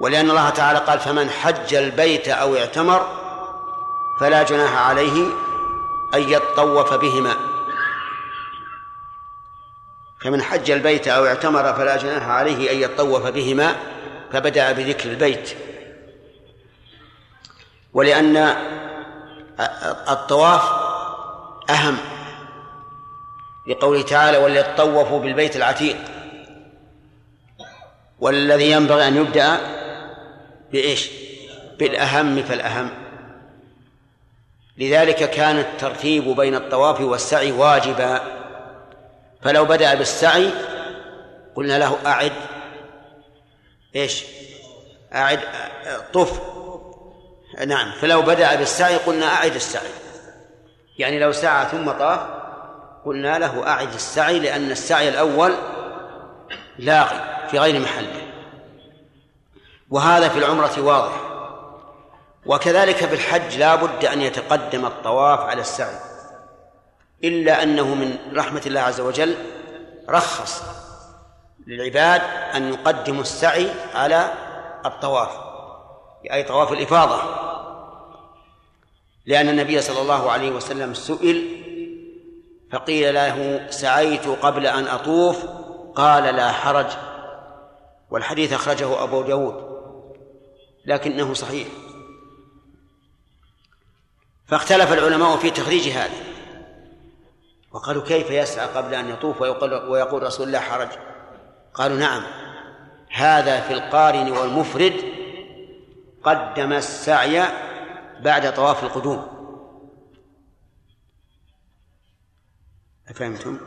ولأن الله تعالى قال فمن حج البيت أو اعتمر فلا جناح عليه أن يطوف بهما. فمن حج البيت أو اعتمر فلا جناح عليه أن يطوف بهما فبدأ بذكر البيت. ولأن الطواف أهم لقوله تعالى وليطوفوا بالبيت العتيق والذي ينبغي أن يبدأ بإيش؟ بالأهم فالأهم. لذلك كان الترتيب بين الطواف والسعي واجبا. فلو بدأ بالسعي قلنا له أعد. إيش؟ أعد طف. نعم فلو بدأ بالسعي قلنا أعد السعي. يعني لو سعى ثم طاف قلنا له أعد السعي لأن السعي الأول لاغي في غير محله. وهذا في العمرة واضح. وكذلك في الحج لا بد أن يتقدم الطواف على السعي إلا أنه من رحمة الله عز وجل رخص للعباد أن يقدموا السعي على الطواف أي طواف الإفاضة. لأن النبي صلى الله عليه وسلم سئل فقيل له سعيت قبل أن أطوف؟ قال لا حرج. والحديث أخرجه أبو داود. لكنه صحيح. فاختلف العلماء في تخريج هذا. وقالوا كيف يسعى قبل أن يطوف ويقول, ويقول رسول الله حرج؟ قالوا نعم. هذا في القارن والمفرد قدم السعي بعد طواف القدوم. أفهمتم؟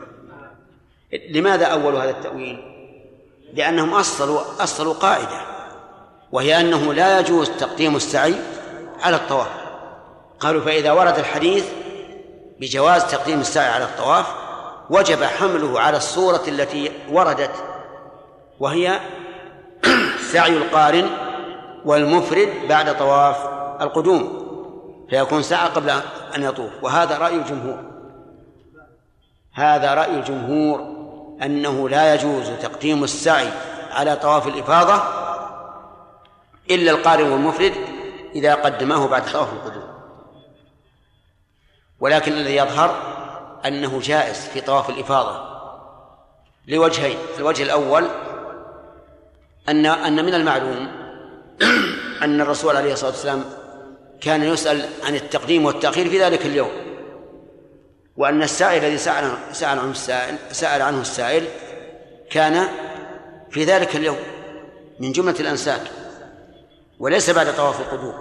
لماذا أول هذا التأويل؟ لأنهم أصلوا أصلوا قاعدة. وهي أنه لا يجوز تقديم السعي على الطواف. قالوا فإذا ورد الحديث بجواز تقديم السعي على الطواف وجب حمله على الصورة التي وردت وهي سعي القارن والمفرد بعد طواف القدوم فيكون سعى قبل أن يطوف. وهذا رأي الجمهور. هذا رأي الجمهور أنه لا يجوز تقديم السعي على طواف الإفاضة إلا القارن والمفرد إذا قدماه بعد طواف القدوم. ولكن الذي يظهر أنه جائز في طواف الإفاضة لوجهين الوجه الأول أن أن من المعلوم أن الرسول عليه الصلاة والسلام كان يسأل عن التقديم والتأخير في ذلك اليوم وأن السائل الذي سأل سأل عنه السائل سأل عنه السائل كان في ذلك اليوم من جملة الأنساك. وليس بعد طواف القدوم.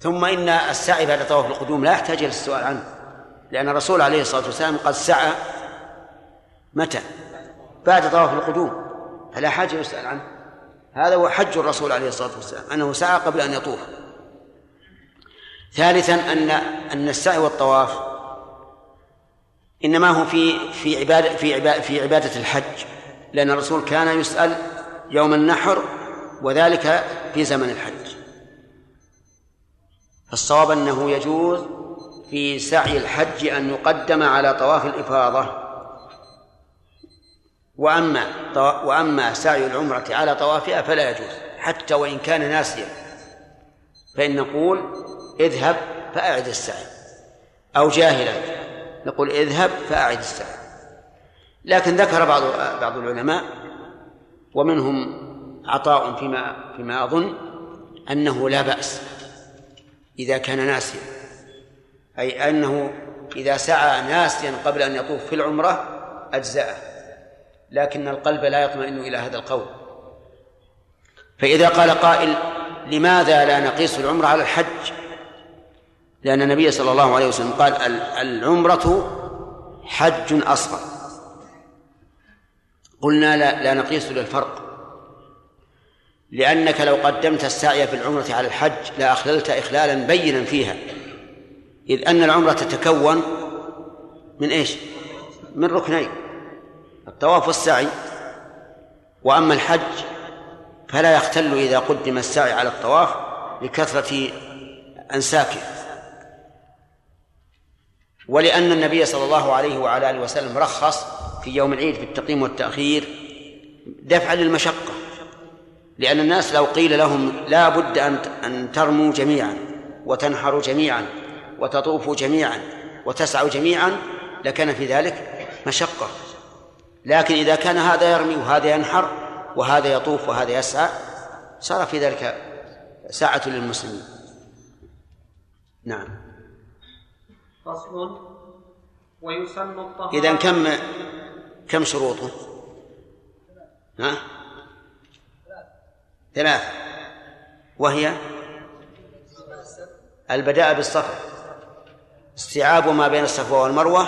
ثم إن السعي بعد طواف القدوم لا يحتاج إلى السؤال عنه لأن الرسول عليه الصلاة والسلام قد سعى متى؟ بعد طواف القدوم فلا حاجة يسأل عنه. هذا هو حج الرسول عليه الصلاة والسلام أنه سعى قبل أن يطوف. ثالثا أن أن السعي والطواف إنما هو في في عبادة في عبادة في عبادة الحج لأن الرسول كان يسأل يوم النحر وذلك في زمن الحج. فالصواب أنه يجوز في سعي الحج أن يقدم على طواف الإفاضة. وأما وأما سعي العمرة على طوافها فلا يجوز حتى وإن كان ناسيا. فإن نقول اذهب فأعد السعي أو جاهلا نقول اذهب فأعد السعي. لكن ذكر بعض بعض العلماء ومنهم عطاء فيما فيما أظن أنه لا بأس إذا كان ناسيا. أي أنه إذا سعى ناسيا قبل أن يطوف في العمرة أجزأه. لكن القلب لا يطمئن إلى هذا القول. فإذا قال قائل لماذا لا نقيس العمرة على الحج؟ لأن النبي صلى الله عليه وسلم قال العمرة حج أصغر. قلنا لا, لا نقيس للفرق. لأنك لو قدمت السعي في العمرة على الحج لأخللت إخلالا بينا فيها. إذ أن العمرة تتكون من إيش؟ من ركنين. الطواف والسعي. وأما الحج فلا يختل إذا قدم السعي على الطواف لكثرة أنساكه ولأن النبي صلى الله عليه وعلى آله وسلم رخص في يوم العيد في التقديم والتأخير دفعا للمشقة. لأن الناس لو قيل لهم لا بد أن أن ترموا جميعا وتنحروا جميعا وتطوفوا جميعا وتسعوا جميعا لكان في ذلك مشقة. لكن إذا كان هذا يرمي وهذا ينحر وهذا يطوف وهذا يسعى صار في ذلك ساعة للمسلمين. نعم. فصل. ويسن الطهارة. إذا كم كم شروطه؟ ها؟ ثلاثة وهي البداء بالصفا استيعاب ما بين الصفا والمروة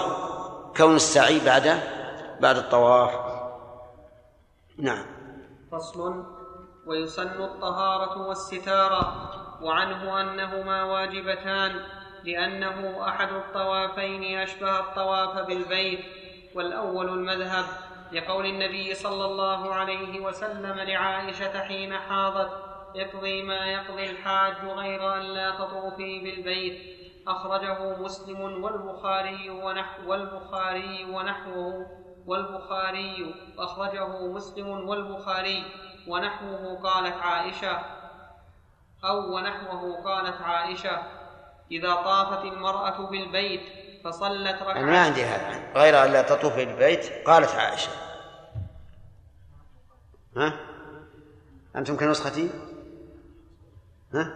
كون السعي بعد بعد الطواف. نعم. فصل. ويسن الطهارة والستارة وعنه أنهما واجبتان لأنه أحد الطوافين أشبه الطواف بالبيت والأول المذهب. لقول النبي صلى الله عليه وسلم لعائشة حين حاضت اقضي ما يقضي الحاج غير أن لا تطوفي بالبيت. أخرجه مسلم والبخاري ونحو والبخاري ونحوه والبخاري أخرجه مسلم والبخاري ونحوه قالت عائشة أو ونحوه قالت عائشة إذا طافت المرأة بالبيت فصلت ركعة أنا ما عندي هذا. غير أن لا تطوف بالبيت قالت عائشة. ها؟ أنتم كنسختي؟ ها؟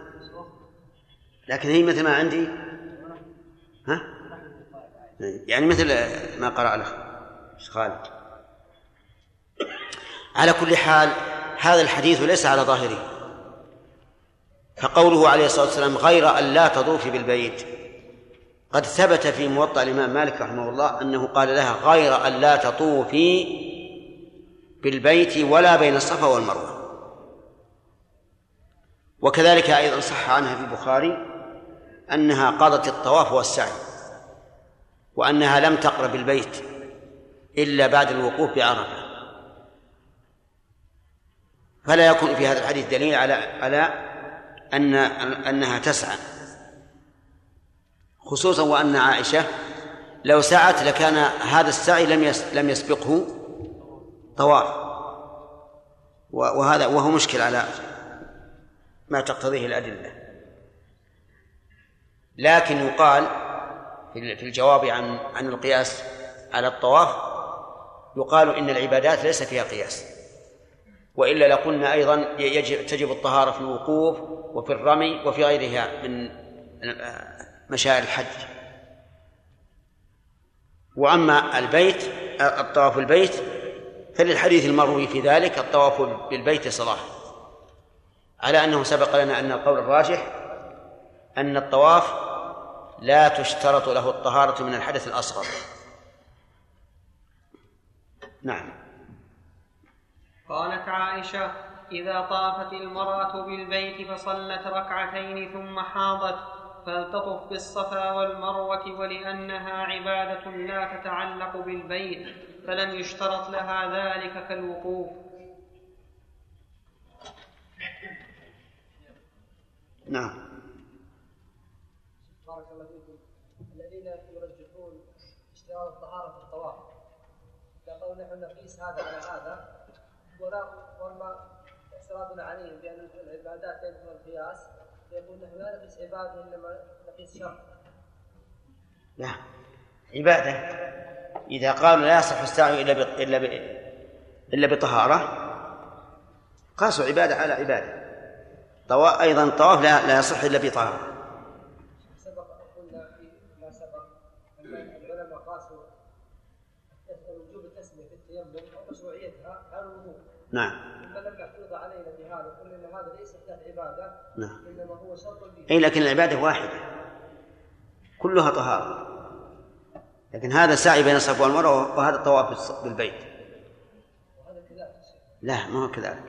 لكن هي مثل ما عندي؟ ها؟ يعني مثل ما قرأ الأخ خالد. على كل حال هذا الحديث ليس على ظاهره. فقوله عليه الصلاة والسلام غير أن لا تطوفي بالبيت. قد ثبت في موطأ الإمام مالك رحمه الله أنه قال لها غير أن لا تطوفي بالبيت ولا بين الصفا والمروة. وكذلك أيضا صح عنها في البخاري أنها قضت الطواف والسعي وأنها لم تقرب البيت إلا بعد الوقوف بعرفة. فلا يكون في هذا الحديث دليل على على أن أنها تسعى خصوصا وأن عائشة لو سعت لكان هذا السعي لم لم يسبقه طواف. وهذا وهو مشكل على ما تقتضيه الأدلة. لكن يقال في الجواب عن عن القياس على الطواف يقال إن العبادات ليس فيها قياس. وإلا لقلنا أيضا يجب تجب الطهارة في الوقوف وفي الرمي وفي غيرها من مشاعر الحج. وأما البيت الطواف البيت فللحديث المروي في ذلك الطواف بالبيت صلاة على أنه سبق لنا أن القول الراجح أن الطواف لا تشترط له الطهارة من الحدث الأصغر. نعم. قالت عائشة إذا طافت المرأة بالبيت فصلت ركعتين ثم حاضت فلتطف بالصفا والمروة ولأنها عبادة لا تتعلق بالبيت فلم يشترط لها ذلك كالوقوف. نعم. بارك الله فيكم. الذين يرجحون اشتراط الطهارة في الطواف. يقول نحن نقيس هذا على هذا ولا وما اعتراضنا عليهم بأن العبادات يدخل القياس يقول نحن لا نقيس عبادة إنما نقيس شرط لا عبادة. إذا قالوا لا يصح السعي إلا ب... إلا ب... إلا بطهارة قاسوا عبادة على عبادة. طوا... أيضا الطواف لا لا يصح إلا بطهارة. سبق قلنا في ما سبق أن العلماء قاسوا وجوب التسمية في التيمم ومشروعيتها على الوضوء. نعم إما لم يعترض علينا بهذا قلنا أن هذا ليس احداث عبادة نعم. أي لكن العبادة واحدة. كلها طهارة. لكن هذا سعي بين الصفا والمروة وهذا الطواف بالبيت. لا ما هو كذلك.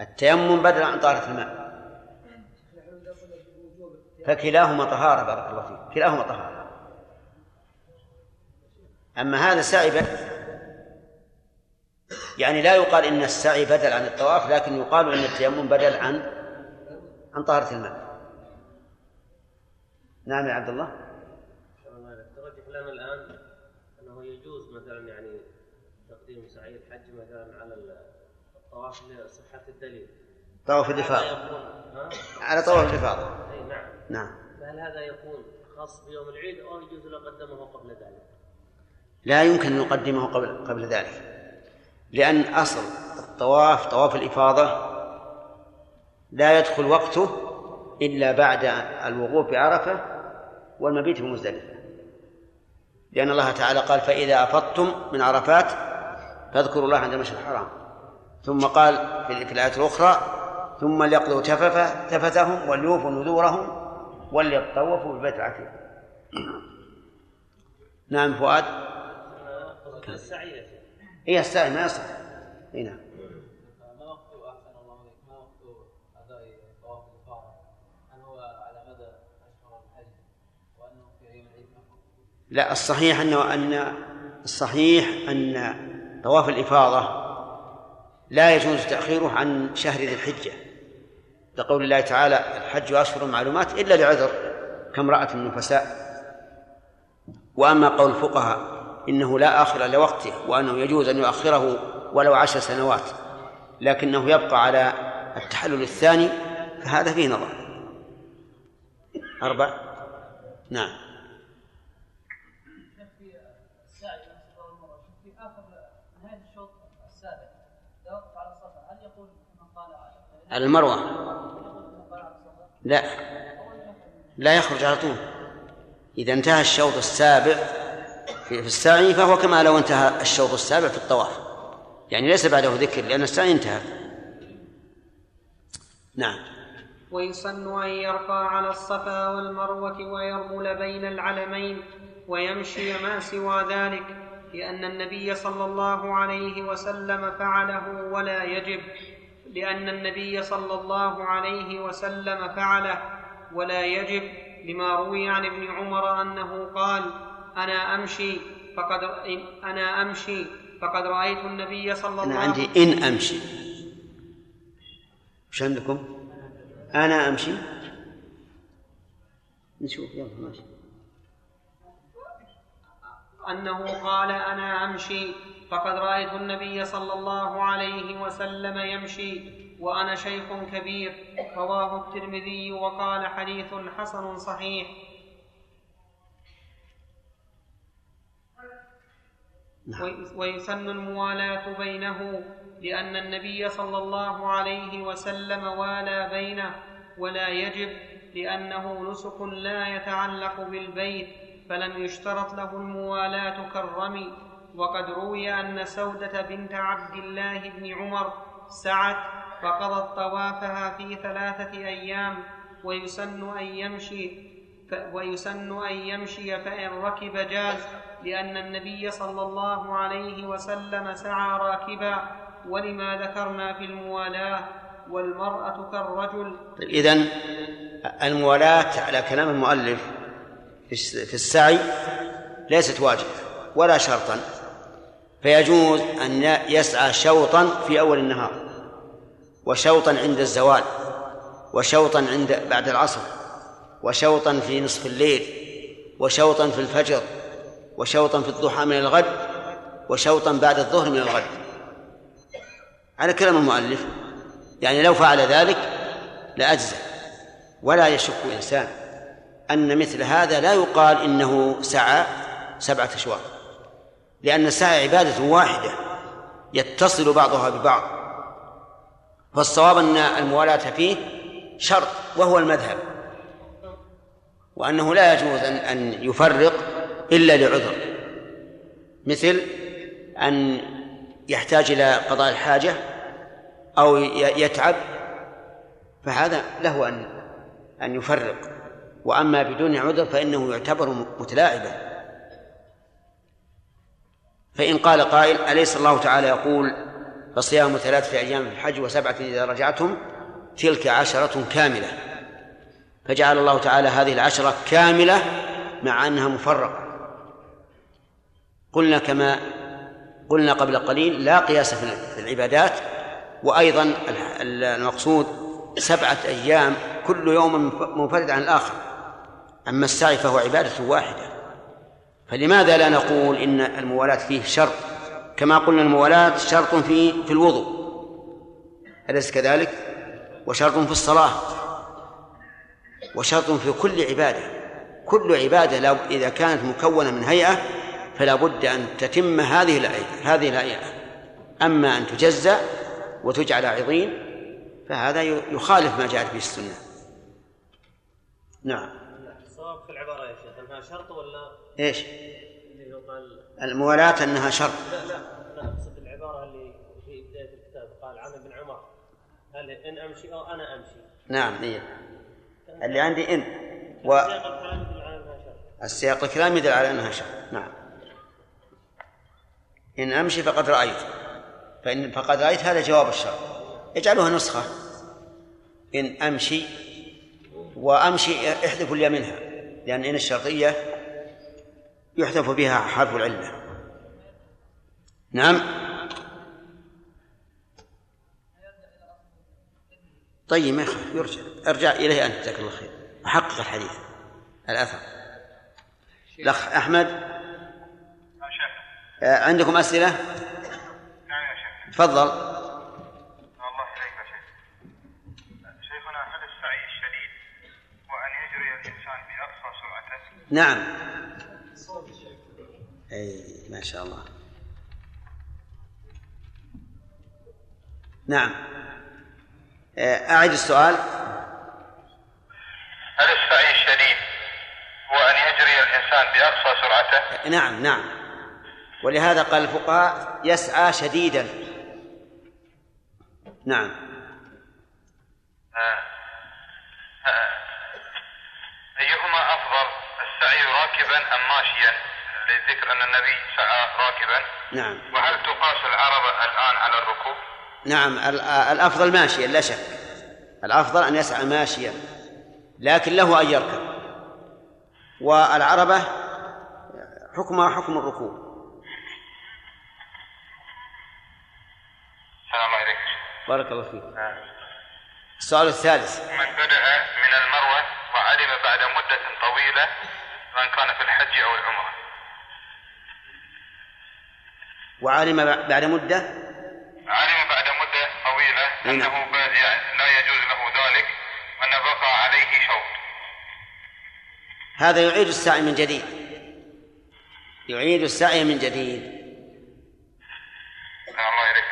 التيمم بدل عن طهارة الماء. فكلاهما طهارة بارك الله فيك. كلاهما طهارة. أما هذا سعي. يعني لا يقال إن السعي بدل عن الطواف لكن يقال إن التيمم بدل عن عن طهارة الماء نعم يا عبد الله. ترجح لنا الآن أنه يجوز مثلا يعني تقديم سعي الحج مثلا على طواف لصحة الدليل. طواف الإفاضة؟ على طواف الإفاضة. أي نعم. نعم. فهل هذا يكون خاص بيوم العيد أو يجوز لو قدمه قبل ذلك؟ لا يمكن أن نقدمه قبل قبل ذلك. لأن أصل الطواف طواف الإفاضة لا يدخل وقته إلا بعد الوقوف بعرفة والمبيت في مزدلفة لأن الله تعالى قال فإذا أفضتم من عرفات فاذكروا الله عند المشهد الحرام. ثم قال في الآية الأخرى ثم ليقضوا تفث تفثهم وليوفوا نذورهم وليطوفوا بالبيت العتيق نعم فؤاد. قصد السعي يا شيخ. هي السعي ما يصح. اي نعم ما وقت احسن الله عليك ما وقت اداء طواف الافاضه؟ هل هو على مدى اشهر الحج وانه في يوم العيد فقط؟ لا الصحيح أنه أن الصحيح أن طواف الإفاضة لا يجوز تأخيره عن شهر ذي الحجة. لقول الله تعالى الحج أشهر معلومات إلا لعذر كامرأة النفساء. وأما قول الفقهاء إنه لا آخر لوقته وأنه يجوز أن يؤخره ولو عشر سنوات لكنه يبقى على التحلل الثاني فهذا فيه نظر. أربع؟ نعم في السعي بين الصفا والمروه في اخر نهايه الشوط السابع اذا وقف على الصفا هل يقول من قال على المروة. لا. لا يخرج على طول. إذا انتهى الشوط السابع في السعي فهو كما لو انتهى الشوط السابع في الطواف. يعني ليس بعده ذكر لأن السعي انتهى. نعم. ويسن أن يرقى على الصفا والمروة ويرمل بين العلمين ويمشي ما سوى ذلك لأن النبي صلى الله عليه وسلم فعله ولا يجب. لأن النبي صلى الله عليه وسلم فعله ولا يجب لما روي عن ابن عمر أنه قال أنا أمشي فقد أنا أمشي فقد رأيت النبي صلى الله أنا عندي إن أمشي. وش عندكم؟ أنا أمشي. نشوف يلا ماشي. أنه قال أنا أمشي فقد رأيت النبي صلى الله عليه وسلم يمشي وأنا شيخ كبير. رواه الترمذي وقال حديث حسن صحيح. وي- ويسن الموالاة بينه لأن النبي صلى الله عليه وسلم والى بينه ولا يجب لأنه نسك لا يتعلق بالبيت فلم يشترط له الموالاة كالرمي. وقد روي أن سودة بنت عبد الله بن عمر سعت فقضت طوافها في ثلاثة أيام ويسن أن يمشي ويسن أن يمشي فإن ركب جاز لأن النبي صلى الله عليه وسلم سعى راكبا ولما ذكرنا في الموالاة والمرأة كالرجل. طيب إذن الموالاة على كلام المؤلف في السعي ليست واجبة ولا شرطا. فيجوز أن يسعى شوطا في أول النهار وشوطا عند الزوال وشوطا عند بعد العصر وشوطا في نصف الليل وشوطا في الفجر وشوطا في الضحى من الغد وشوطا بعد الظهر من الغد. على كلام المؤلف. يعني لو فعل ذلك لأجزى ولا يشك إنسان أن مثل هذا لا يقال إنه سعى سبعة أشواط. لأن السعي عبادة واحدة يتصل بعضها ببعض. فالصواب أن الموالاة فيه شرط وهو المذهب. وأنه لا يجوز أن أن يفرق إلا لعذر. مثل أن يحتاج إلى قضاء الحاجة أو يتعب فهذا له أن أن يفرق. وأما بدون عذر فإنه يعتبر متلاعبا. فإن قال قائل أليس الله تعالى يقول فصيام ثلاثة أيام في الحج وسبعة إذا رجعتم تلك عشرة كاملة؟ فجعل الله تعالى هذه العشرة كاملة مع أنها مفرقة. قلنا كما قلنا قبل قليل لا قياس في العبادات وأيضا المقصود سبعة أيام كل يوم منفرد عن الآخر. أما السعي فهو عبادة واحدة. فلماذا لا نقول إن الموالاة فيه شرط؟ كما قلنا الموالاة شرط في في الوضوء. أليس كذلك؟ وشرط في الصلاة. وشرط في كل عبادة. كل عبادة إذا كانت مكونة من هيئة فلا بد أن تتم هذه الهيئة هذه الهيئة. أما أن تجزأ وتجعل عظيم فهذا يخالف ما جاءت به السنة. نعم. الصواب في العبارة يا شيخ أنها شرط ولا إيش؟ اللي هو قال الموالاة أنها شرط لا لا أنا أقصد العبارة اللي في بداية الكتاب قال عن ابن عمر. هل إن أمشي أو أنا أمشي. نعم هي اللي عندي إن. و السياق الكلام يدل على أنها شرط نعم. إن أمشي فقد رأيت. فإن فقد رأيت هذا جواب الشرط اجعلوها نسخة. إن أمشي وأمشي إحذفوا الياء منها لأن إن الشرطية يحذف بها حرف العلة. نعم. طيب ما يخالف يرجع. أرجع إليه أنت جزاك الله خير. وحقق الحديث. الأثر. الأخ أحمد. آه، عندكم أسئلة؟ نعم يا شيخ. تفضل. الله إليك يا شيخ شيخنا هل السعي الشديد وأن يجري الإنسان بأقصى سرعته نعم أي ما شاء الله. نعم. أعد السؤال. هل السعي الشديد هو أن يجري الإنسان بأقصى سرعته؟ نعم نعم. ولهذا قال الفقهاء يسعى شديدا. نعم. آه. آه. أيهما أفضل السعي راكبا أم ماشيا؟ لذكر أن النبي سعى راكبا. نعم. وهل تقاس العربة الآن على الركوب؟ نعم ال- الأفضل ماشيا لا شك. الأفضل أن يسعى ماشيا لكن له أن يركب. والعربة حكمها حكم الركوب. سلام الله إليك يا شيخ. بارك الله فيك. آه. السؤال الثالث. من بدأ من المروة وعلم بعد مدة طويلة سواء كان في الحج أو العمرة. وعلم بعد مدة؟ علم بعد مدة طويلة نعم. أنه يعني لا يجوز له ذلك وأن بقى عليه شوط. هذا يعيد السعي من جديد. يعيد السعي من جديد. سلام الله شيخ.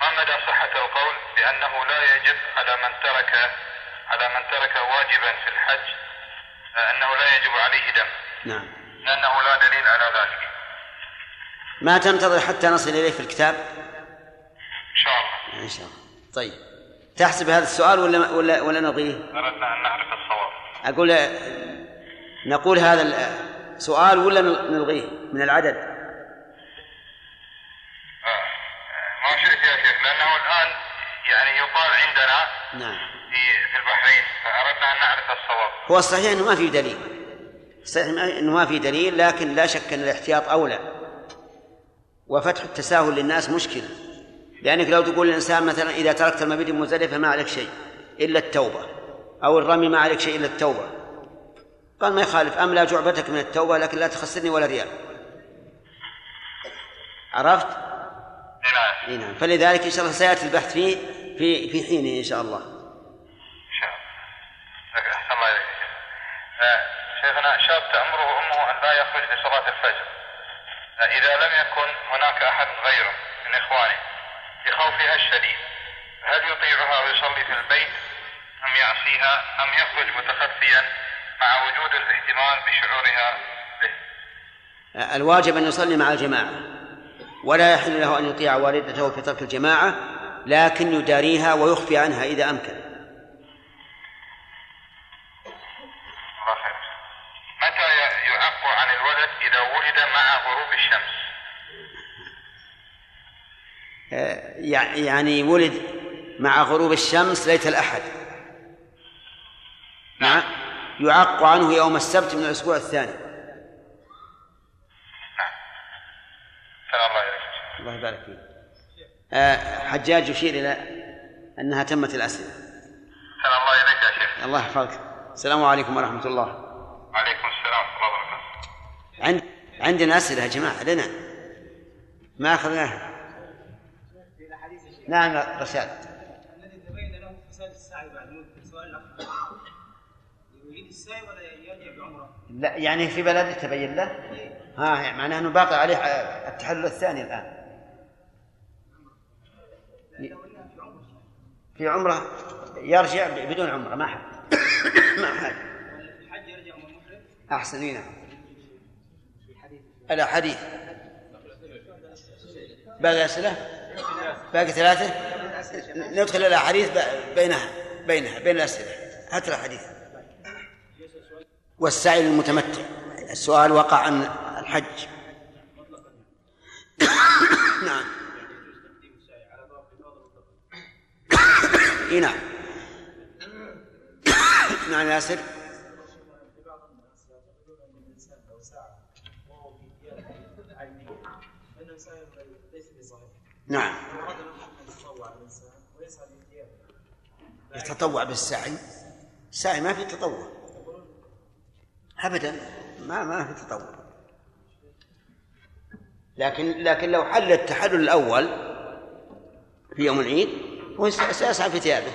ما مدى صحة القول بأنه لا يجب على من ترك على من ترك واجبا في الحج أنه لا يجب عليه دم؟ نعم. لأنه لا دليل على ذلك. ما تنتظر حتى نصل إليه في الكتاب؟ إن شاء الله. إن شاء الله. طيب. تحسب هذا السؤال ولا ولا ولا نلغيه؟ أردنا أن نعرف الصواب. أقول نقول هذا السؤال ولا نلغيه من العدد؟ آه، آه، ما شئت يا شيخ لأنه الآن يعني يقال عندنا نعم. في في البحرين فأردنا أن نعرف الصواب. هو الصحيح إنه ما في دليل. صحيح إنه ما في دليل لكن لا شك أن الاحتياط أولى. وفتح التساهل للناس مشكلة. لأنك لو تقول للإنسان مثلا إذا تركت المبيت المزدلفة ما عليك شيء إلا التوبة أو الرمي ما عليك شيء إلا التوبة. قال ما يخالف املا جعبتك من التوبة لكن لا تخسرني ولا ريال. عرفت؟ نعم نعم. فلذلك إن شاء الله سيأتي البحث فيه في في حينه إن شاء الله. أحسن إليك شيخنا شاب تأمره أمه أن لا يخرج لصلاة الفجر. آه، إذا لم يكن هناك أحد غيره من إخوانه لخوفها الشديد هل يطيعها ويصلي في البيت؟ أم يعصيها؟ أم يخرج متخفيا مع وجود الاحتمال بشعورها به؟ الواجب أن يصلي مع الجماعة. ولا يحل له أن يطيع والدته في ترك الجماعة لكن يداريها ويخفي عنها إذا أمكن. متى يعق عن الولد إذا ولد مع غروب الشمس. آه، يع- يعني ولد مع غروب الشمس ليت الأحد. نعم. يعق عنه يوم السبت من الأسبوع الثاني. سلام الله شيخ. الله يبارك فيك. آه، حجاج يشير إلى أنها تمت الأسئلة. الله إليك يا شيخ. الله يحفظك. السلام عليكم ورحمة الله عليكم السلام ورحمة الله وبركاته عند عندنا أسئلة يا جماعة لنا ما أخذناها نعم رشاد. الذي تبين له فساد السعي بعد الموت سؤال السعي ولا يرجع بعمره؟ لا يعني في بلد تبين له؟ ها معناه أنه باقي عليه التحلل الثاني الآن. في عمره. يرجع بدون عمره ما حد. ما حد. الحج يرجع من المحرم؟ أحسن إي نعم. الاحاديث باقي أسئلة؟ باقي ثلاثة؟ ندخل الاحاديث ب- بينها بينها بين الأسئلة. هات الاحاديث والسعي للمتمتع السؤال وقع عن الحج. نعم. إي نعم. نعم ياسر نعم. يتطوع بالسعي. السعي ما في تطوع. ابدا. ما ما في تطوع. لكن لكن لو حل التحلل الأول في يوم العيد هو سيسعى في ثيابه.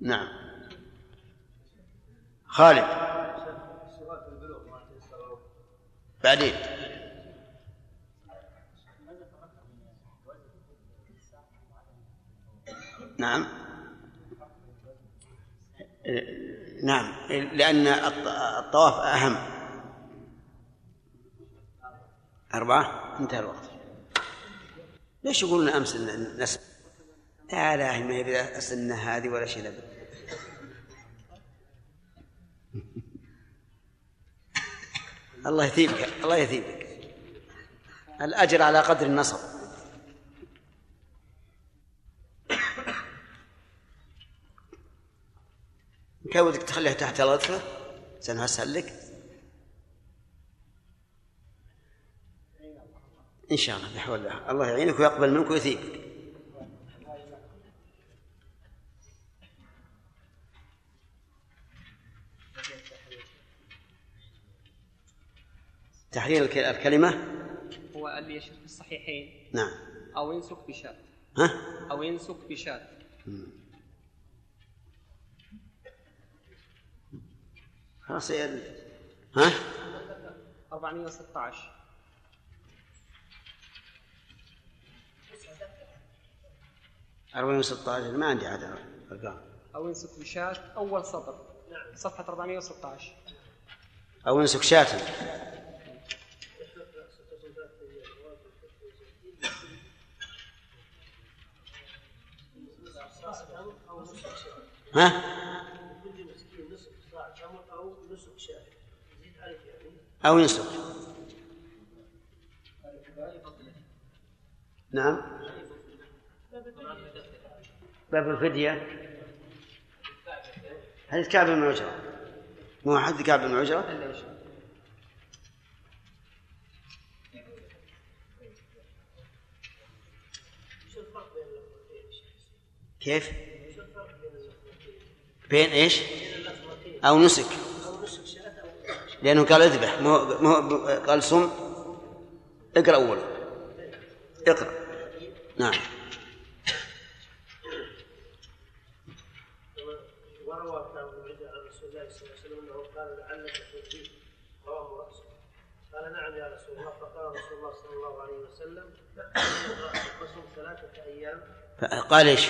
نعم. خالد. بعدين. نعم. نعم. لأن الط- الطواف أهم. أربعة؟ انتهى الوقت. ليش يقولون أمس نسب لا لا ما هي السنة هذه ولا شيء. لابد الله يثيبك الله يثيبك. الأجر على قدر النصب. كان ودك تخليها تحت لطفه سنة أسهل لك إن شاء الله بحول الله الله يعينك ويقبل منك ويثيبك. تحرير الك- الكلمة؟ هو اللي يشرك في الصحيحين. نعم. أو ينسك بشاة ها؟ أو ينسك بشاة خلاص ها؟ 416 أربعين وستة ما عندي عاد أرقام. أو ينسك بشاة أول سطر. صفحة 416 أو ينسك شاة. ها؟ أو ينسك نعم. باب الفدية. حديث كعب بن عجرة؟ مو حديث كعب بن عجرة؟ كيف؟ بين إيش؟ أو نسك. لأنه قال اذبح. مو مو قال صم. اقرأ أول. اقرأ. نعم. وروى عن رسول الله صلى الله عليه وسلم انه قال لعلك رواه قال نعم يا رسول الله. فقال رسول الله صلى الله عليه وسلم وصم ثلاثة أيام قال إيش؟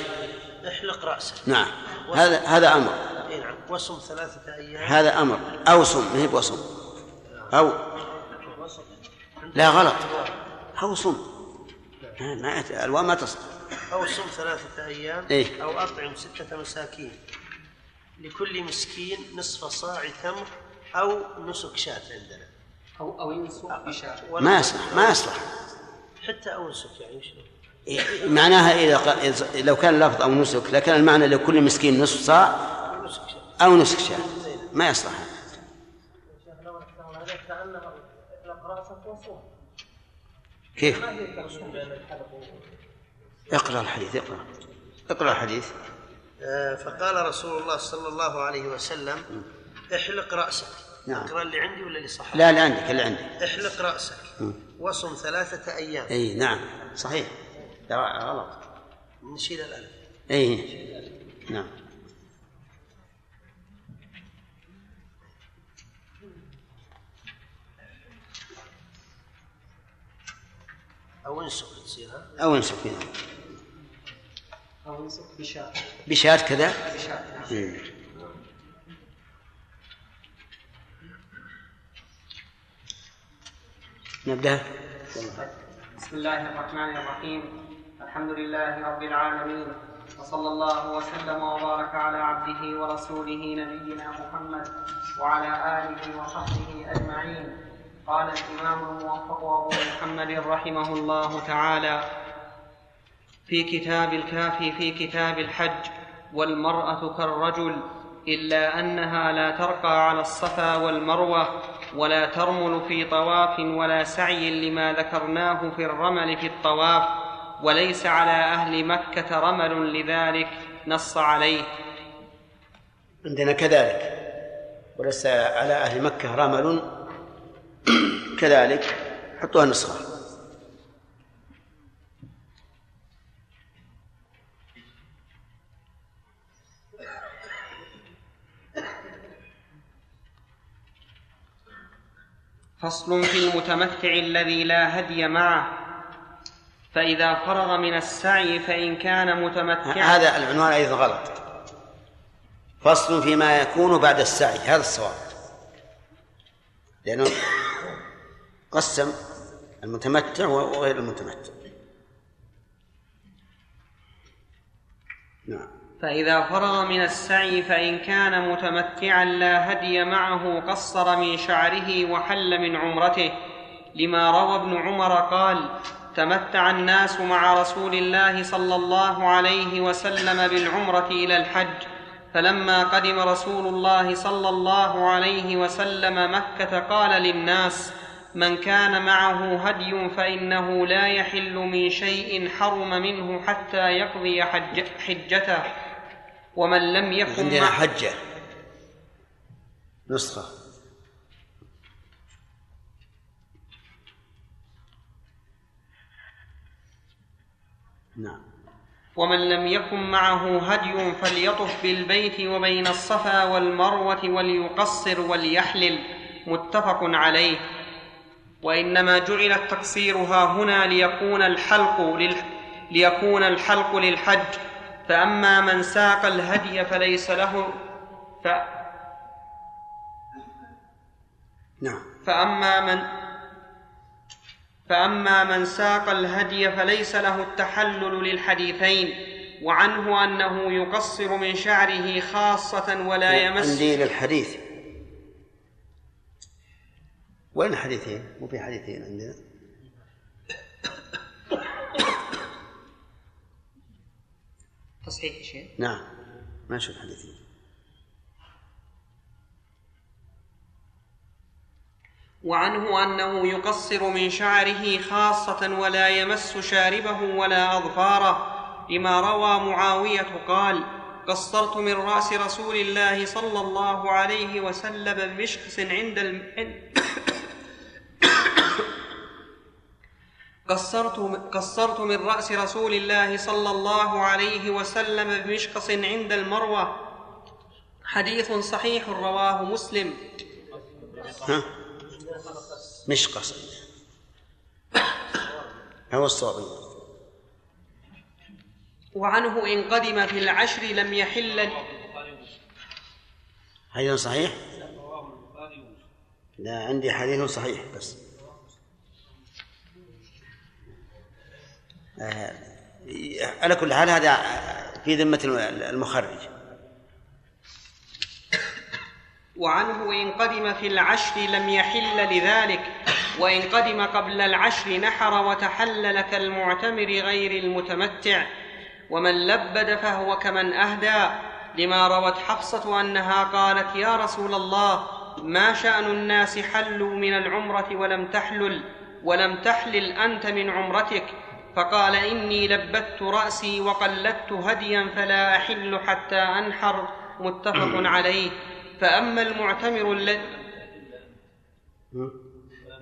احلق رأسك. نعم. هذا هذا أمر. اي نعم. وصم ثلاثة أيام. هذا أمر. أو صم. ما هي بوصم. أو. وصم لا غلط. أو صم. ما ما- الواو ما تصل أو صم ثلاثة أيام. إيه. أو أطعم ستة مساكين. لكل مسكين نصف صاع تمر أو نسك شاة عندنا. أو أو ينسك بشاة. ولا- ما يصلح. ما يصلح. حتى أو نسك يعني شنو؟ معناها إذا لو كان لفظ أو نسك لكان المعنى لكل مسكين نصف صاع أو نسك شاة. ما يصلح. كيف؟ اقرأ الحديث اقرأ. اقرأ الحديث آه، فقال رسول الله صلى الله عليه وسلم احلق رأسك. نعم. اقرا اللي عندي ولا اللي صح؟ لا اللي عندك اللي عندك. احلق رأسك وصم ثلاثة أيام. إي نعم. صحيح. لا غلط. نشيل الألف. اي نعم. أو انسك تصير؟ أو انسك فيها. أو ينسخ بشاة بشاة كذا؟ بشاة نعم. إيه. نبدأ؟ بسم الله الرحمن الرحيم. الحمد لله رب العالمين وصلى الله وسلم وبارك على عبده ورسوله نبينا محمد وعلى آله وصحبه أجمعين. قال الإمام الموفق أبو محمد رحمه الله تعالى في كتاب الكافي في كتاب الحج والمرأة كالرجل إلا أنها لا ترقى على الصفا والمروة ولا ترمل في طواف ولا سعي لما ذكرناه في الرمل في الطواف. وليس على أهل مكة رمل لذلك نص عليه. عندنا كذلك. وليس على أهل مكة رمل كذلك. حطوها نسخة فصل في المتمتع الذي لا هدي معه. فإذا فرغ من السعي فإن كان متمتعا. هذا العنوان أيضا غلط. فصل فيما يكون بعد السعي هذا الصواب. لأنه قسم المتمتع وغير المتمتع. نعم. فإذا فرغ من السعي فإن كان متمتعا لا هدي معه قصر من شعره وحل من عمرته. لما روى ابن عمر قال تمتع الناس مع رسول الله صلى الله عليه وسلم بالعمرة إلى الحج. فلما قدم رسول الله صلى الله عليه وسلم مكة قال للناس من كان معه هدي فإنه لا يحل من شيء حرم منه حتى يقضي حج حجته. ومن لم يكن عندنا مع- حجة. نعم. ومن لم يكن معه هدي فليطف بالبيت وبين الصفا والمروة وليقصر وليحلل متفق عليه. وإنما جعل التقصير ها هنا ليكون الحلق لل... ليكون الحلق للحج. فأما من ساق الهدي فليس له ف... نعم. فأما من فأما من ساق الهدي فليس له التحلل للحديثين وعنه أنه يقصر من شعره خاصة ولا يمس عندي للحديث. وين الحديثين؟ مو في حديثين عندنا. تصحيح شيء نعم ما نشوف حديثين. وعنه أنه يقصر من شعره خاصة ولا يمس شاربه ولا أظفاره لما روى معاوية قال قصرت من رأس رسول الله صلى الله عليه وسلم بمشخص عند الم... قصرت قصرت من رأس رسول الله صلى الله عليه وسلم بمشقص عند المروة. حديث صحيح رواه مسلم. ها؟ مشقص هو الصواب وعنه إن قدم في العشر لم يحل حديث صحيح؟ لا عندي حديث صحيح بس آه، على كل حال هذا في ذمة المخرج وعنه إن قدم في العشر لم يحل لذلك وإن قدم قبل العشر نحر وتحلل كالمعتمر غير المتمتع ومن لبد فهو كمن أهدى. لما روت حفصة أنها قالت يا رسول الله ما شأن الناس حلوا من العمرة ولم تحلل ولم تحلل أنت من عمرتك؟ فقال إني لبدت رأسي وقلدت هديا فلا أحل حتى أنحر. متفق عليه. فأما المعتمر الذي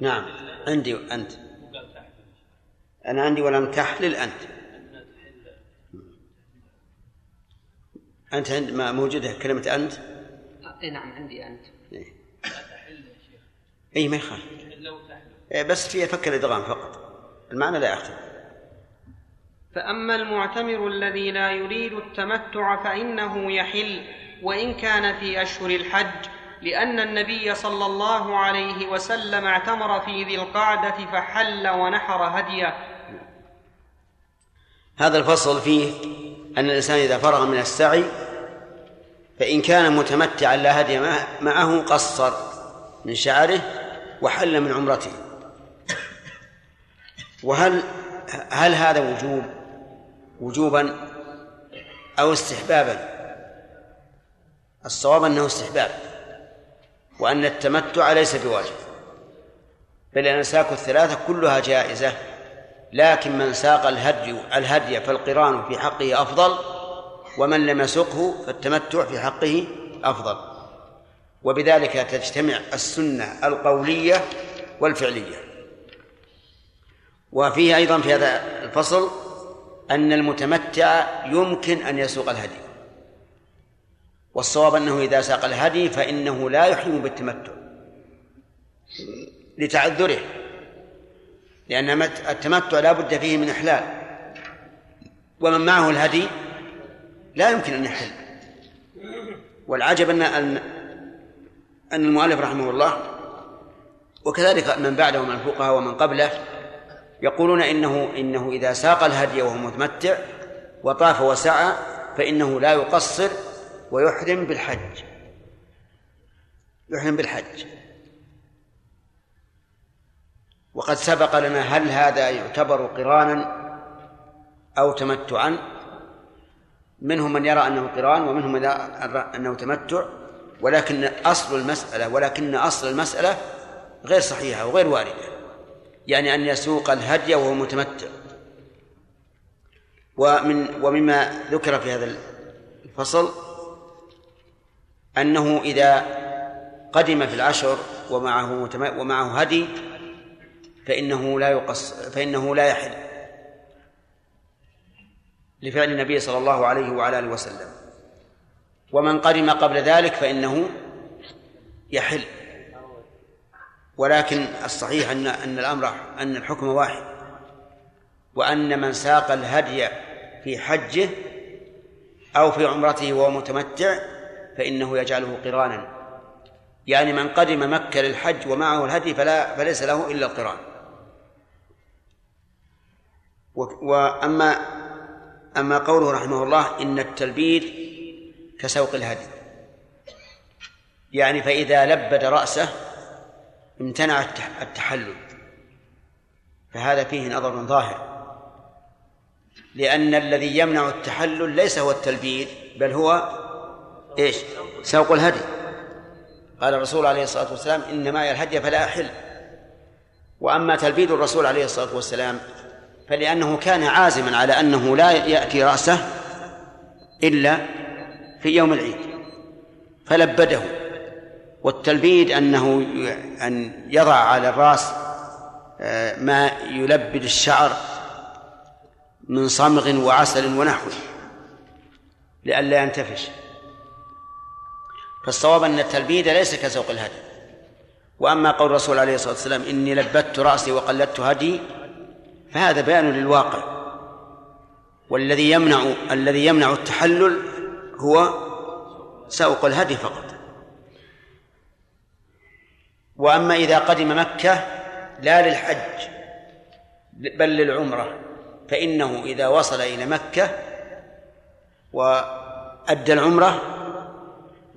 نعم. عندي أنت. أنا عندي ولم تحلل أنت. أنت عند ما موجودة كلمة أنت؟ اي نعم عندي أنت. إيه. أي ما يخالف. إيه، بس فيها فك الإدغام فقط. المعنى لا يختلف. فأما المعتمر الذي لا يريد التمتع فإنه يحل. وإن كان في أشهر الحج لأن النبي صلى الله عليه وسلم اعتمر في ذي القعدة فحل ونحر هديه. هذا الفصل فيه أن الإنسان إذا فرغ من السعي فإن كان متمتعا لا هدي معه قصر من شعره وحل من عمرته. وهل هل هذا وجوب؟ وجوبا أو استحبابا؟ الصواب أنه استحباب وأن التمتع ليس بواجب بل الأنساك الثلاثة كلها جائزة لكن من ساق الهدي الهدي فالقران في حقه أفضل ومن لم يسقه فالتمتع في حقه أفضل. وبذلك تجتمع السنة القولية والفعلية. وفيه أيضا في هذا الفصل أن المتمتع يمكن أن يسوق الهدي. والصواب أنه إذا ساق الهدي فإنه لا يحرم بالتمتع لتعذره لأن التمتع لا بد فيه من إحلال. ومن معه الهدي لا يمكن أن يحل. والعجب أن أن المؤلف رحمه الله وكذلك من بعده من الفقهاء ومن قبله يقولون إنه إنه إذا ساق الهدي وهو متمتع وطاف وسعى فإنه لا يقصر ويحرم بالحج. يحرم بالحج. وقد سبق لنا هل هذا يعتبر قرانا أو تمتعا. منهم من يرى أنه قران ومنهم من يرى أنه تمتع. ولكن أصل المسألة ولكن أصل المسألة غير صحيحة وغير واردة. يعني أن يسوق الهدي وهو متمتع. ومن ومما ذكر في هذا الفصل أنه إذا قدم في العشر ومعه ومعه هدي فإنه لا يقص فإنه لا يحل لفعل النبي صلى الله عليه وعلى آله وسلم. ومن قدم قبل ذلك فإنه يحل. ولكن الصحيح أن أن الأمر أن الحكم واحد. وأن من ساق الهدي في حجه أو في عمرته وهو متمتع فإنه يجعله قرانا. يعني من قدم مكة للحج ومعه الهدي فلا فليس له إلا القرآن. وأما أما قوله رحمه الله إن التلبيد كسوق الهدي. يعني فإذا لبد رأسه امتنع التحلل. فهذا فيه نظر ظاهر. لأن الذي يمنع التحلل ليس هو التلبيد بل هو إيش؟ سوق الهدي. قال الرسول عليه الصلاة والسلام إن معي الهدي فلا أحل. وأما تلبيد الرسول عليه الصلاة والسلام فلأنه كان عازما على أنه لا يأتي رأسه إلا في يوم العيد. فلبده. والتلبيد أنه أن يضع على الرأس آه، ما يلبد الشعر من صمغ وعسل ونحوه لئلا ينتفش. فالصواب أن التلبيد ليس كسوق الهدي. وأما قول الرسول عليه الصلاة والسلام إني لبدت رأسي وقلدت هدي فهذا بيان للواقع. والذي يمنع الذي يمنع التحلل هو سوق الهدي فقط. وأما إذا قدم مكة لا للحج بل للعمرة فإنه إذا وصل إلى مكة وأدى العمرة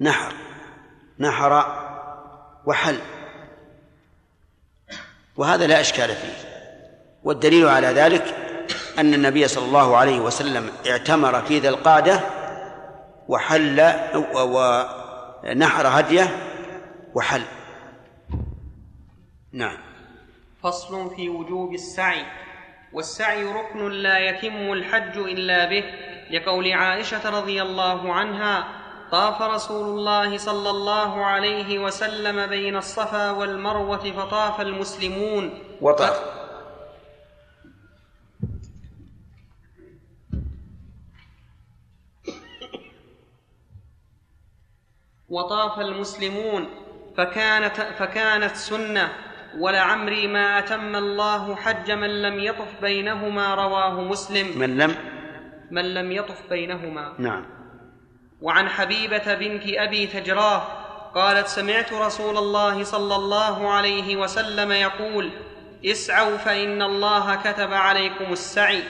نحر نحر وحل. وهذا لا إشكال فيه. والدليل على ذلك أن النبي صلى الله عليه وسلم اعتمر في ذي القعدة وحل ونحر هديه وحل. نعم. فصل في وجوب السعي. والسعي ركن لا يتم الحج إلا به لقول عائشة رضي الله عنها طاف رسول الله صلى الله عليه وسلم بين الصفا والمروة فطاف المسلمون. وطاف. وطاف المسلمون. فكانت فكانت سنة. ولعمري ما أتم الله حج من لم يطف بينهما رواه مسلم. من لم من لم يطف بينهما. نعم. وعن حبيبة بنت أبي تجراه قالت سمعت رسول الله صلى الله عليه وسلم يقول اسعوا فإن الله كتب عليكم السعي.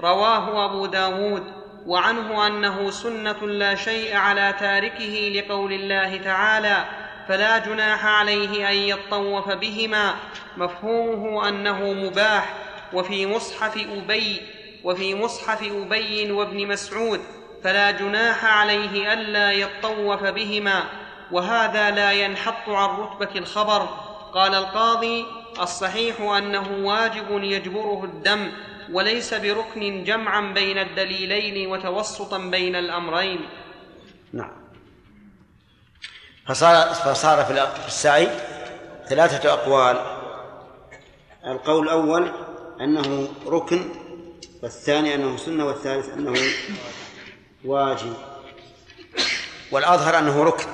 رواه أبو داود وعنه أنه سنة لا شيء على تاركه لقول الله تعالى فلا جناح عليه أن يطوف بهما. مفهومه أنه مباح. وفي مصحف أبي وفي مصحف أبي وابن مسعود. فلا جناح عليه ألا يطوف بهما وهذا لا ينحط عن رتبة الخبر. قال القاضي الصحيح أنه واجب يجبره الدم وليس بركن جمعا بين الدليلين وتوسطا بين الأمرين. نعم. فصار فصار في السعي ثلاثة أقوال. القول الأول أنه ركن والثاني أنه سنة والثالث أنه واجب. والأظهر أنه ركن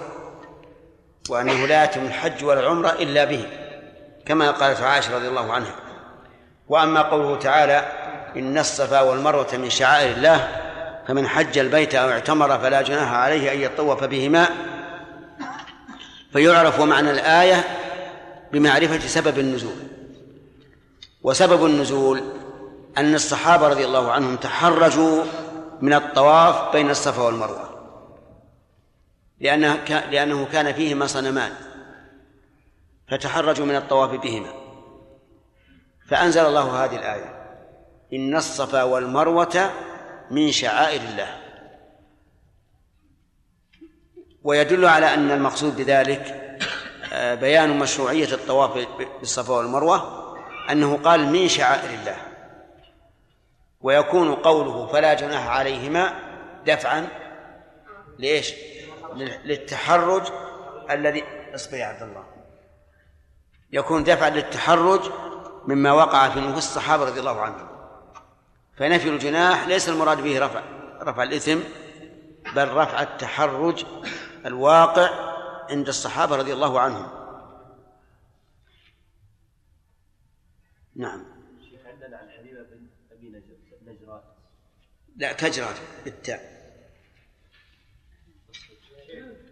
وأنه لا يتم الحج ولا العمرة إلا به كما قالت عائشة رضي الله عنها. وأما قوله تعالى إن الصفا والمروة من شعائر الله فمن حج البيت أو اعتمر فلا جناح عليه أن يطوف بهما. فيعرف معنى الآية بمعرفة سبب النزول. وسبب النزول أن الصحابة رضي الله عنهم تحرجوا من الطواف بين الصفا والمروة. لأنه لأنه كان فيهما صنمان. فتحرجوا من الطواف بهما. فأنزل الله هذه الآية. إن الصفا والمروة من شعائر الله. ويدل على أن المقصود بذلك آه، بيان مشروعية الطواف بالصفا والمروة أنه قال من شعائر الله. ويكون قوله فلا جناح عليهما دفعا ليش؟ لل- للتحرج الذي اصبر يا عبد الله. يكون دفعا للتحرج مما وقع في نفوس الصحابة رضي الله عنهم. فنفي الجناح ليس المراد به رفع رفع الإثم بل رفع التحرج الواقع عند الصحابة رضي الله عنهم. نعم شيخ عندنا عن حبيبه بن ابي نجر- نجران لا كجرة بالتاء.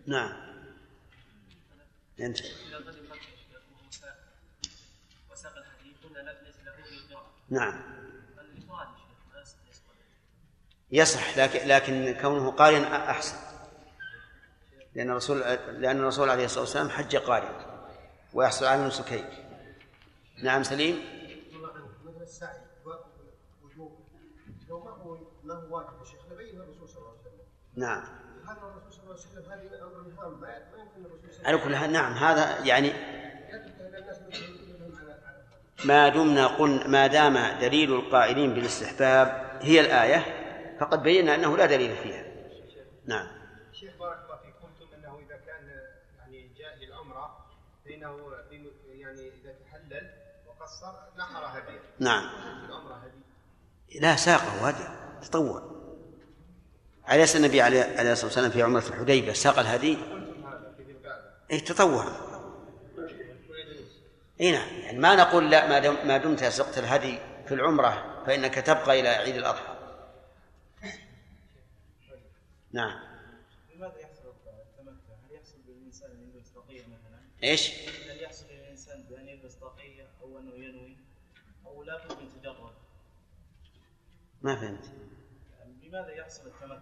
نعم. إلقاء نعم. يصح لكن لكن كونه قارئا أحسن. لأن الرسول لأن الرسول عليه الصلاة والسلام حج قارئا ويحصل على النسكين نعم سليم. السعي وجوبه لو ما هو ما هو واجب يا شيخ نبين الرسول صلى الله عليه وسلم. نعم. هذا الرسول صلى الله عليه وسلم هذه أمر هام ما يمكن الرسول صلى الله على كل حال نعم هذا يعني ما دمنا قلنا ما دام دليل القائلين بالاستحباب هي الآية فقد بينا أنه لا دليل فيها. نعم. شيخ بارك الله فيك. قلتم أنه إذا كان يعني جاء للعمرة فانه في- يعني إذا تحلل وقصر نحر هدية. نعم. في العمرة هدي لا ساقه هدي تطوع أليس النبي عليه الصلاة والسلام في عمرة الحديبية ساق الهدي أي تطوعا إي نعم يعني ما نقول لا ما دم ما دمت سقت الهدي في العمرة فإنك تبقى إلى عيد الأضحى نعم لماذا يحصل التمتع؟ هل يحصل بالإنسان أن يلبس طاقيه مثلا؟ إيش؟ هل يحصل للإنسان بأن يلبس طاقيه أو أنه ينوي أو لا بد من تجرد؟ ما فهمت لماذا يحصل التمتع؟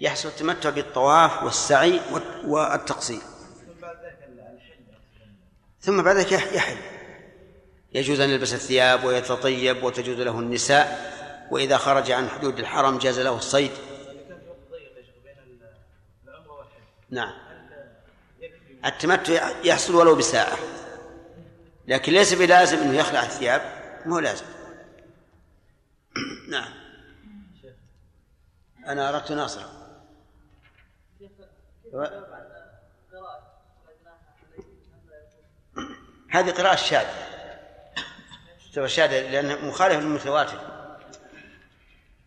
يحصل التمتع بالطواف والسعي والت- والتقصير. ثم بعد ذلك الحل. ثم بعد ذلك يح- يحل. يجوز أن يلبس الثياب ويتطيب وتجوز له النساء وإذا خرج عن حدود الحرم جاز له الصيد. نعم. التمتع يحصل ولو بساعة. لكن ليس بلازم أنه يخلع الثياب مو لازم. نعم. أنا أردت ناصر هذه قراءة شاذة. تعتبر شاذة لأنها مخالفة للمتواتر.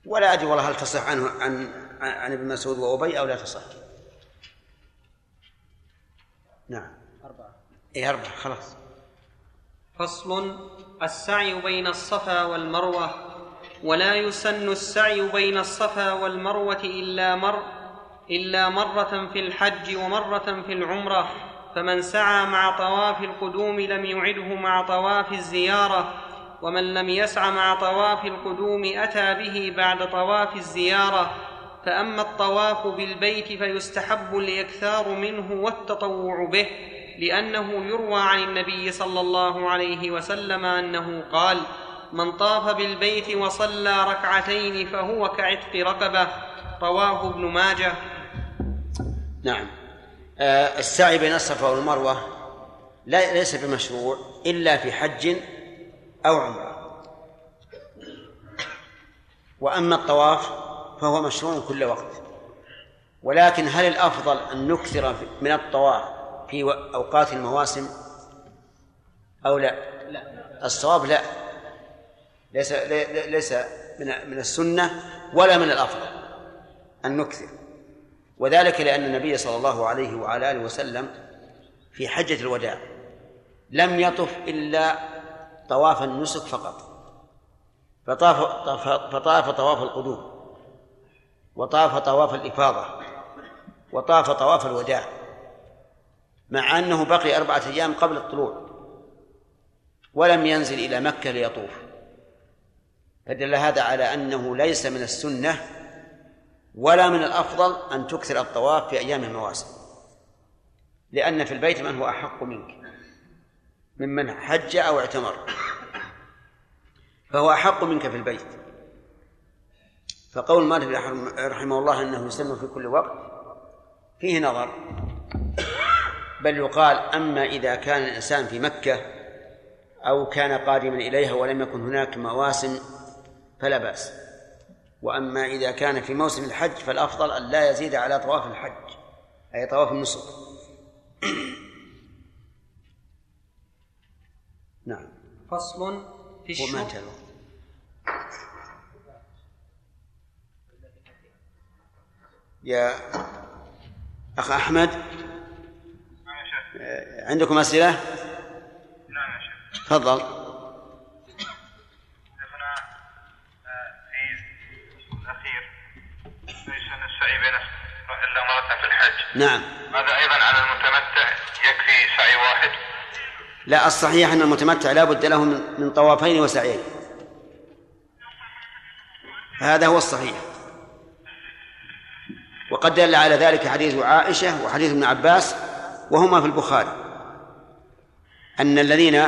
ولا أدري والله هل تصح عنه عن عن ابن مسعود وأبي أو لا تصح. نعم. أربعة. إيه أربعة خلاص. فصل. السعي بين الصفا والمروة. ولا يسن السعي بين الصفا والمروة إلا مر إلا مرة في الحج ومرة في العمرة فمن سعى مع طواف القدوم لم يعده مع طواف الزيارة ومن لم يسع مع طواف القدوم أتى به بعد طواف الزيارة فأما الطواف بالبيت فيستحب الإكثار منه والتطوع به لأنه يروى عن النبي صلى الله عليه وسلم أنه قال من طاف بالبيت وصلى ركعتين فهو كعتق رقبه رواه ابن ماجه. نعم. آه السعي بين الصفا والمروة لا ليس بمشروع إلا في حج أو عمرة. وأما الطواف فهو مشروع كل وقت. ولكن هل الأفضل أن نكثر من الطواف في أوقات المواسم أو لا؟ لا. الصواب لا. ليس ليس من من السنة ولا من الأفضل أن نكثر. وذلك لأن النبي صلى الله عليه وعلى آله وسلم في حجة الوداع لم يطف إلا طواف النسك فقط. فطاف فطاف طواف القدوم وطاف طواف الإفاضة وطاف طواف الوداع مع أنه بقي أربعة أيام قبل الطلوع ولم ينزل إلى مكة ليطوف. فدل هذا على أنه ليس من السنة ولا من الأفضل أن تكثر الطواف في أيام المواسم. لأن في البيت من هو أحق منك؟ ممن حج أو اعتمر. فهو أحق منك في البيت. فقول مالك رحمه الله أنه يسلم في كل وقت فيه نظر. بل يقال أما إذا كان الإنسان في مكة أو كان قادما إليها ولم يكن هناك مواسم فلا بأس. وأما إذا كان في موسم الحج فالأفضل أن لا يزيد على طواف الحج أي طواف النسك. نعم. فصل في وما الشرب انتهى الوقت. يا أخ أحمد؟ نعم عندكم أسئلة؟ نعم يا شيخ. تفضل شيخنا آه، في الأخير ليس السعي بين إلا الحج. نعم. هذا أيضا على المتمتع؟ يكفي سعي واحد؟ لا الصحيح أن المتمتع لا بد له من طوافين وسعيين. هذا هو الصحيح. وقد دل على ذلك حديث عائشة وحديث ابن عباس وهما في البخاري أن الذين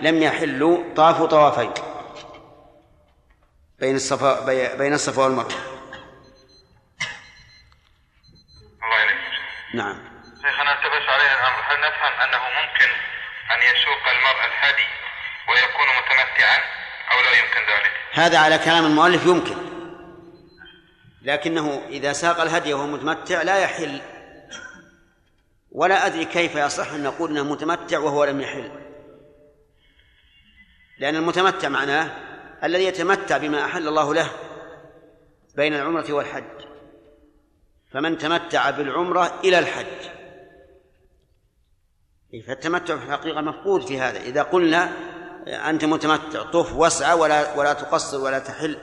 لم يحلوا طافوا طوافين بين الصفا بي- بين الصفا والمروة الله إليك نعم. شيخنا التبس علينا الأمر. هل نفهم أنه ممكن أن يسوق المرء الهدي ويكون متمتعا أو لا يمكن ذلك؟ هذا على كلام المؤلف يمكن. لكنه إذا ساق الهدي وهو متمتع لا يحل. ولا أدري كيف يصح أن نقول أنه متمتع وهو لم يحل. لأن المتمتع معناه الذي يتمتع بما أحل الله له بين العمرة والحج. فمن تمتع بالعمرة إلى الحج. إيه، فالتمتع في الحقيقة مفقود في هذا. إذا قلنا أنت متمتع طف واسعى ولا ولا تقصر ولا تحل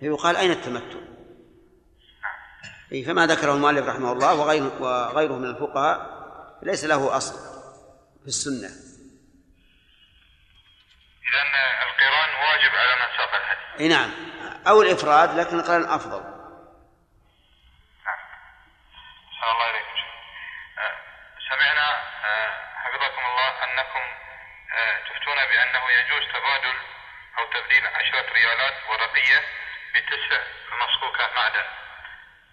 فيقال أين التمتع؟ إيه، فما ذكره المؤلف رحمه الله وغيره وغيره من الفقهاء ليس له أصل في السنة. إذا القران واجب على من ساق الهدي أي نعم. أو الإفراد لكن القران أفضل. سمعنا آه، حفظكم الله أنكم آه، تفتون بأنه يجوز تبادل أو تبديل عشرة ريالات ورقية بتسع مصكوكة معدن.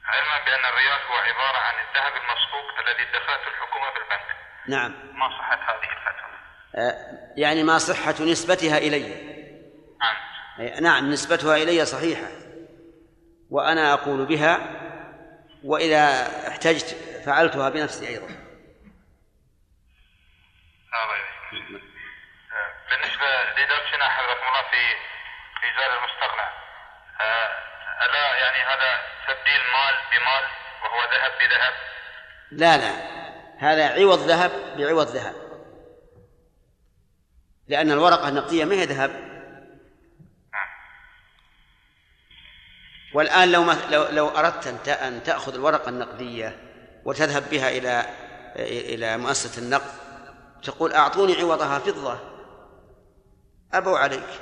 علما بأن الريال هو عبارة عن الذهب المصكوك الذي ادخرته الحكومة بالبنك. نعم. ما صحت هذه الفتوى؟ آه، يعني ما صحة نسبتها إلي؟ نعم. نعم نسبتها إلي صحيحة. وأنا أقول بها وإذا احتجت فعلتها بنفسي أيضا. الله يبارك. آه، بالنسبة لدرسنا حضرتكم الله في في زاد المستغنى آه، ألا يعني هذا تبديل مال بمال وهو ذهب بذهب؟ لا لا. هذا عوض ذهب بعوض ذهب. لأن الورقة النقدية ما هي ذهب. والآن لو لو, لو أردت أن تأخذ الورقة النقدية وتذهب بها إلى إلى مؤسسة النقد تقول أعطوني عوضها فضة أبوا عليك.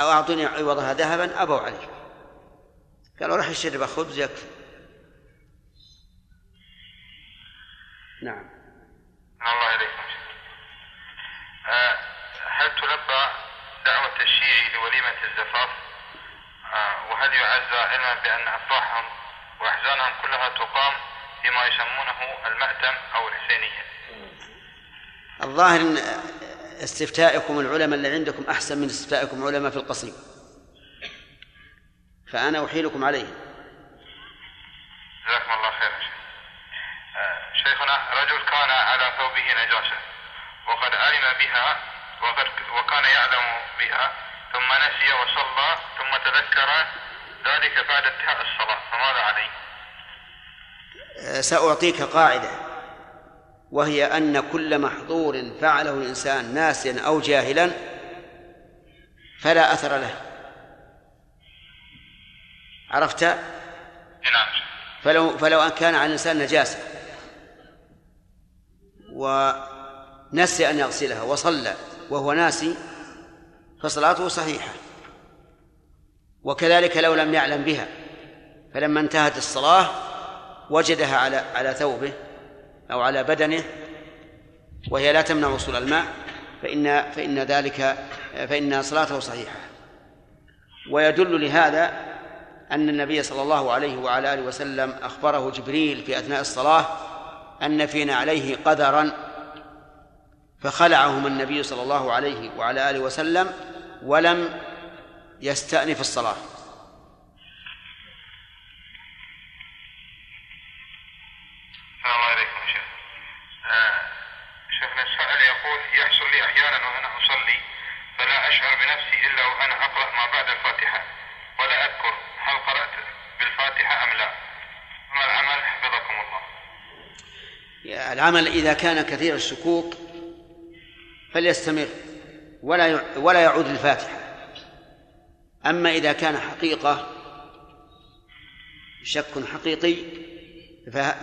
أو أعطوني عوضها ذهبا أبوا عليك. قالوا روح اشتري خبز يكفي. نعم. الله إليكم آه، هل تلبى دعوة الشيعي لوليمة الزفاف؟ آه، وهل يعزى علما بأن أفراحهم وأحزانهم كلها تقام؟ فيما يسمونه المأتم أو الحسينية الظاهر إن استفتائكم العلماء اللي عندكم أحسن من استفتائكم علماء في القصيم فأنا أحيلكم عليهم. جزاكم الله خير. شيخنا رجل كان على ثوبه نجاسة وقد علم بها وقد وكان يعلم بها ثم نسي وصلى ثم تذكر ذلك بعد انتهاء الصلاة. فماذا عليه؟ سأعطيك قاعدة وهي أن كل محظور فعله الإنسان ناسيا أو جاهلا فلا أثر له. عرفت؟ نعم. فلو فلو ان كان على الإنسان نجاسة ونسي أن يغسلها وصلى وهو ناسي فصلاته صحيحة. وكذلك لو لم يعلم بها فلما انتهت الصلاة وجدها على على ثوبه أو على بدنه وهي لا تمنع وصول الماء فإن فإن ذلك فإن صلاته صحيحة. ويدل لهذا أن النبي صلى الله عليه وعلى آله وسلم أخبره جبريل في أثناء الصلاة أن فينا عليه قدرا فخلعهما النبي صلى الله عليه وعلى آله وسلم ولم يستأنف الصلاة. إليكم يا شيخ. آه، شيخنا السائل يقول يحصل لي أحيانا وأنا أصلي فلا أشعر بنفسي إلا وأنا أقرأ ما بعد الفاتحة ولا أذكر هل قرأت بالفاتحة أم لا؟ ما العمل حفظكم الله. العمل إذا كان كثير الشكوك فليستمر ولا ولا يعود للفاتحة أما إذا كان حقيقة شك حقيقي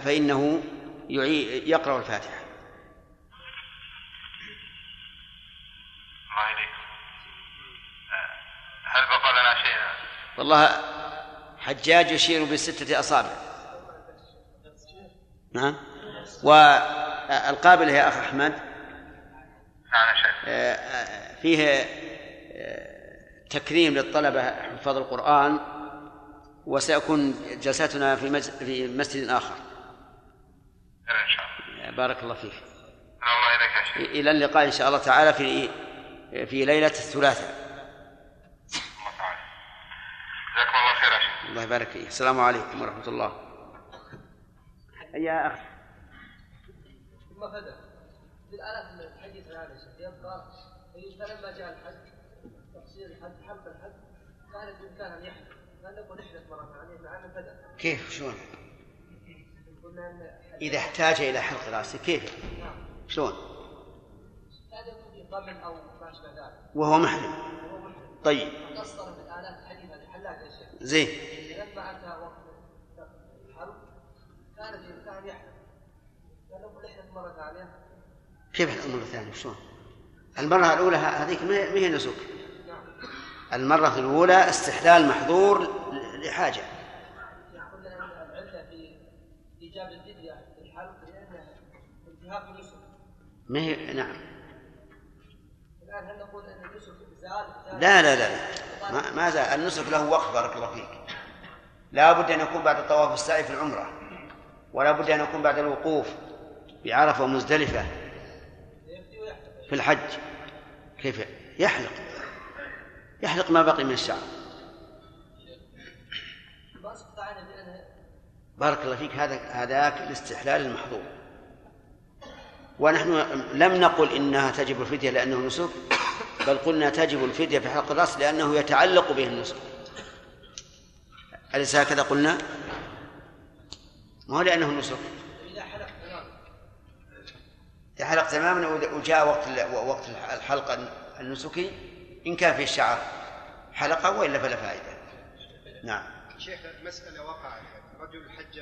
فإنه يقرأ الفاتحة الله إليكم. آه، هل بقى لنا شيء؟ والله حجاج يشير بستة أصابع نعم والقابل يا أخ أحمد نعم شيخ. آه، آه، فيه تكريم للطلبة حفاظ القرآن وسيكون جلساتنا في مسجد آخر إن شاء الله. بارك الله فيك الله إليك يا شيخ. إلى اللقاء إن شاء الله تعالى في في ليلة الثلاثاء. جزاكم الله خير يا شيخ. الله يبارك فيك السلام عليكم ورحمة الله يا أخ ثم فدا في الآلات الحديث هذا الشيخ يبقى فلما جاء الحج تقصير الحج حب الحج كان بإمكان أن يحلف فأن نقول احلف مرة ثانية مع أن فدا كيف شلون قلنا أن إذا احتاج إلى حلق رأسه كيف؟ شلون؟ وهو محرم. طيب. زين. لما أتى وقت الحرب كان نقول احلف مرة ثانية؟ كيف المرة الثانية شلون؟ المرة الأولى هذيك ما هي- نسك. المرة الأولى استحلال محظور لحاجة قلنا أن العلة في إيجاب الفدية في الحرب لأنه انتهاك النسك ما هي نعم. الآن هل نقول أن النسك زاد؟ لا لا لا. ما, ما زال النسك له وقت بارك الله فيك. لا بد أن يكون بعد الطواف السعي في العمرة ولا بد أن يكون بعد الوقوف بعرفة ومزدلفة في الحج. كيف؟ يحلق. يحلق ما بقي من الشعر. بارك الله فيك هذا هذاك الاستحلال المحظور ونحن لم نقل إنها تجب الفدية لأنه نسك بل قلنا تجب الفدية في حلق الراس لأنه يتعلق به النسك. أليس هكذا قلنا؟ ما هو لأنه نسك. إذا حلق تماما وجاء وقت وقت الحلقة النسكي إن كان في الشعر حلقة وإلا فلا فائدة. نعم. شيخ مسألة وقعت رجل حج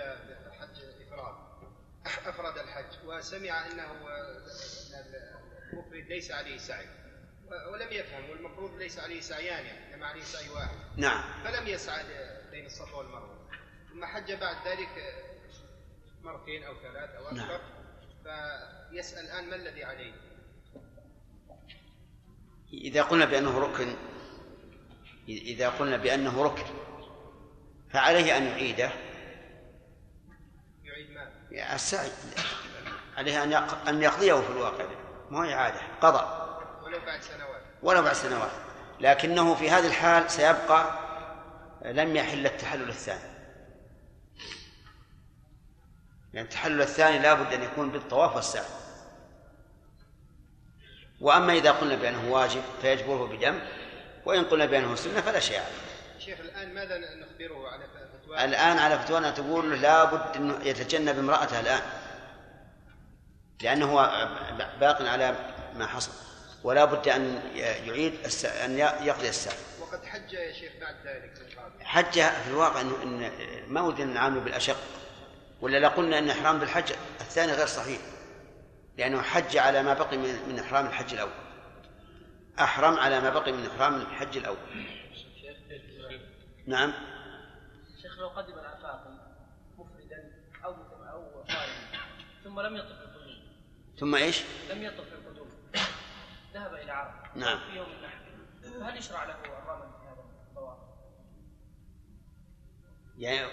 أفرد الحج وسمع أنه المفرد ليس عليه سعي ولم يفهم والمفروض ليس عليه سعيان يعني إنما عليه سعي واحد. نعم. فلم يسعى بين الصفا والمروة. ثم حج بعد ذلك مرتين أو ثلاث أو أكثر نعم. فيسأل الآن ما الذي عليه؟ إذا قلنا بأنه ركن إذا قلنا بأنه ركن فعليه أن يعيده؟ السعي عليه أن أن يقضيه في الواقع. ما هو إعادة قضاء ولو بعد سنوات. ولو بعد سنوات. لكنه في هذه الحال سيبقى لم يحل التحلل الثاني. يعني التحلل الثاني لا بد أن يكون بالطواف والسعي. وأما إذا قلنا بأنه واجب فيجبره بدم وإن قلنا بأنه سنة فلا شيء عليه. شيخ الآن ماذا نخبره على الآن على فتوانا تقول له لابد أنه يتجنب امرأته الآن لأنه هو باق على ما حصل ولا بد أن يعيد الس... أن يقضي السعي. وقد حج يا شيخ بعد ذلك حج في الواقع إنه إن ما ودنا نعامله بالأشق ولا لا قلنا أن إحرام بالحج الثاني غير صحيح لأنه حج على ما بقي من من إحرام الحج الأول. أحرم على ما بقي من إحرام الحج الأول. نعم. لو قدم العفاقي مفردا أو أو ثم لم يطف القدوم. ثم إيش؟ لم يطف القدوم. ذهب إلى عرفه نعم. في يوم النحر فهل يشرع له الرمل في هذا الطواف؟ يعني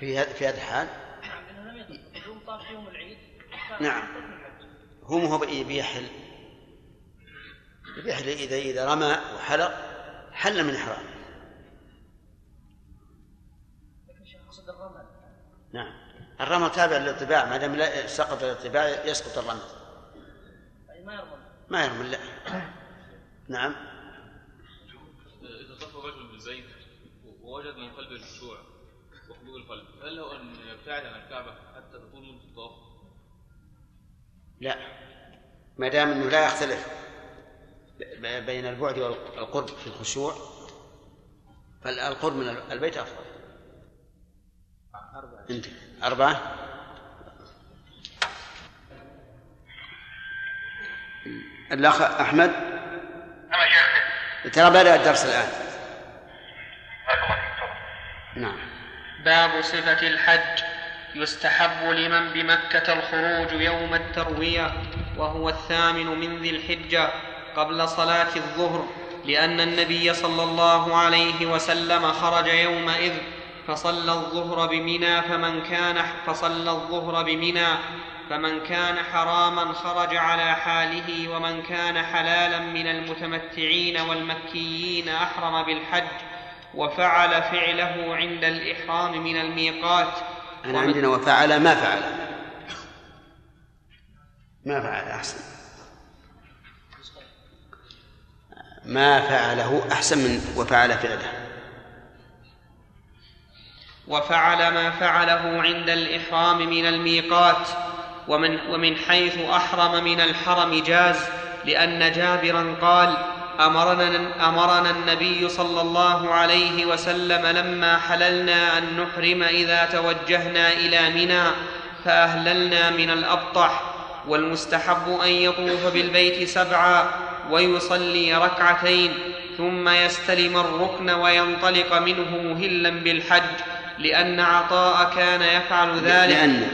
في هذا في هذا الحال؟ نعم لأنه لم يطف القدوم طاف يوم العيد. نعم. هو ما هو بيحل بيحل إذا إذا رمى وحلق حل من إحرامه نعم. الرمل تابع للطباع ما دام لا سقط الطباع يسقط الرمل. أي ما يرمل. ما يرمل لا. نعم. إذا طاف رجل بالبيت ووجد من قلبه الخشوع وخلوع القلب هل له أن يبتعد عن الكعبة حتى تطول مدة الطواف؟ لا. ما دام إنه لا يختلف ب- بين البعد والقرب في الخشوع فالقرب من البيت افضل انت أربعة. الأخ أحمد. أنا شيخ. ترى بدأ الدرس الآن. نعم. باب صفة الحج. يستحب لمن بمكة الخروج يوم التروية وهو الثامن من ذي الحجة قبل صلاة الظهر لأن النبي صلى الله عليه وسلم خرج يومئذ فصلى الظهر بمنى فمن كان فصلى الظهر بمنى فمن كان حراما خرج على حاله ومن كان حلالا من المتمتعين والمكيين أحرم بالحج وفعل فعله عند الإحرام من الميقات. أنا ومن- عندنا وفعل ما فعل. ما فعل أحسن. ما فعله أحسن من وفعل فعله. وفعل ما فعله عند الإحرام من الميقات ومن, ومن حيث أحرم من الحرم جاز لأن جابرا قال أمرنا, أمرنا النبي صلى الله عليه وسلم لما حللنا أن نحرم إذا توجهنا إلى منى فأهللنا من الأبطح والمستحب أن يطوف بالبيت سبعا ويصلي ركعتين ثم يستلم الركن وينطلق منه مهلا بالحج. لأن عطاء كان يفعل ذلك. لأن.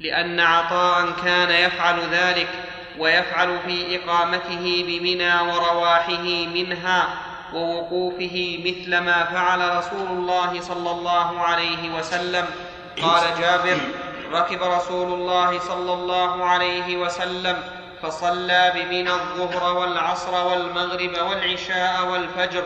لأن عطاء كان يفعل ذلك ويفعل في إقامته بمنى ورواحه منها ووقوفه مثل ما فعل رسول الله صلى الله عليه وسلم. قال جابر ركب رسول الله صلى الله عليه وسلم فصلى بمنى الظهر والعصر والمغرب والعشاء والفجر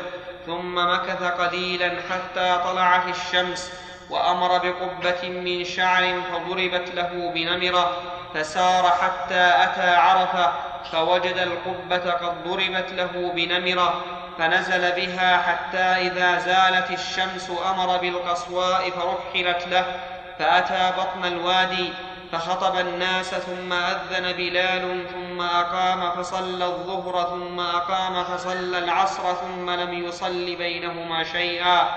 ثم مكث قليلا حتى طلعت الشمس وأمر بقبة من شعر فضربت له بنمرة فسار حتى أتى عرفة فوجد القبة قد ضربت له بنمرة فنزل بها حتى إذا زالت الشمس أمر بالقصواء فرحلت له فأتى بطن الوادي فخطب الناس ثم أذن بلال ثم أقام فصلى الظهر ثم أقام فصلى العصر ثم لم يصل بينهما شيئا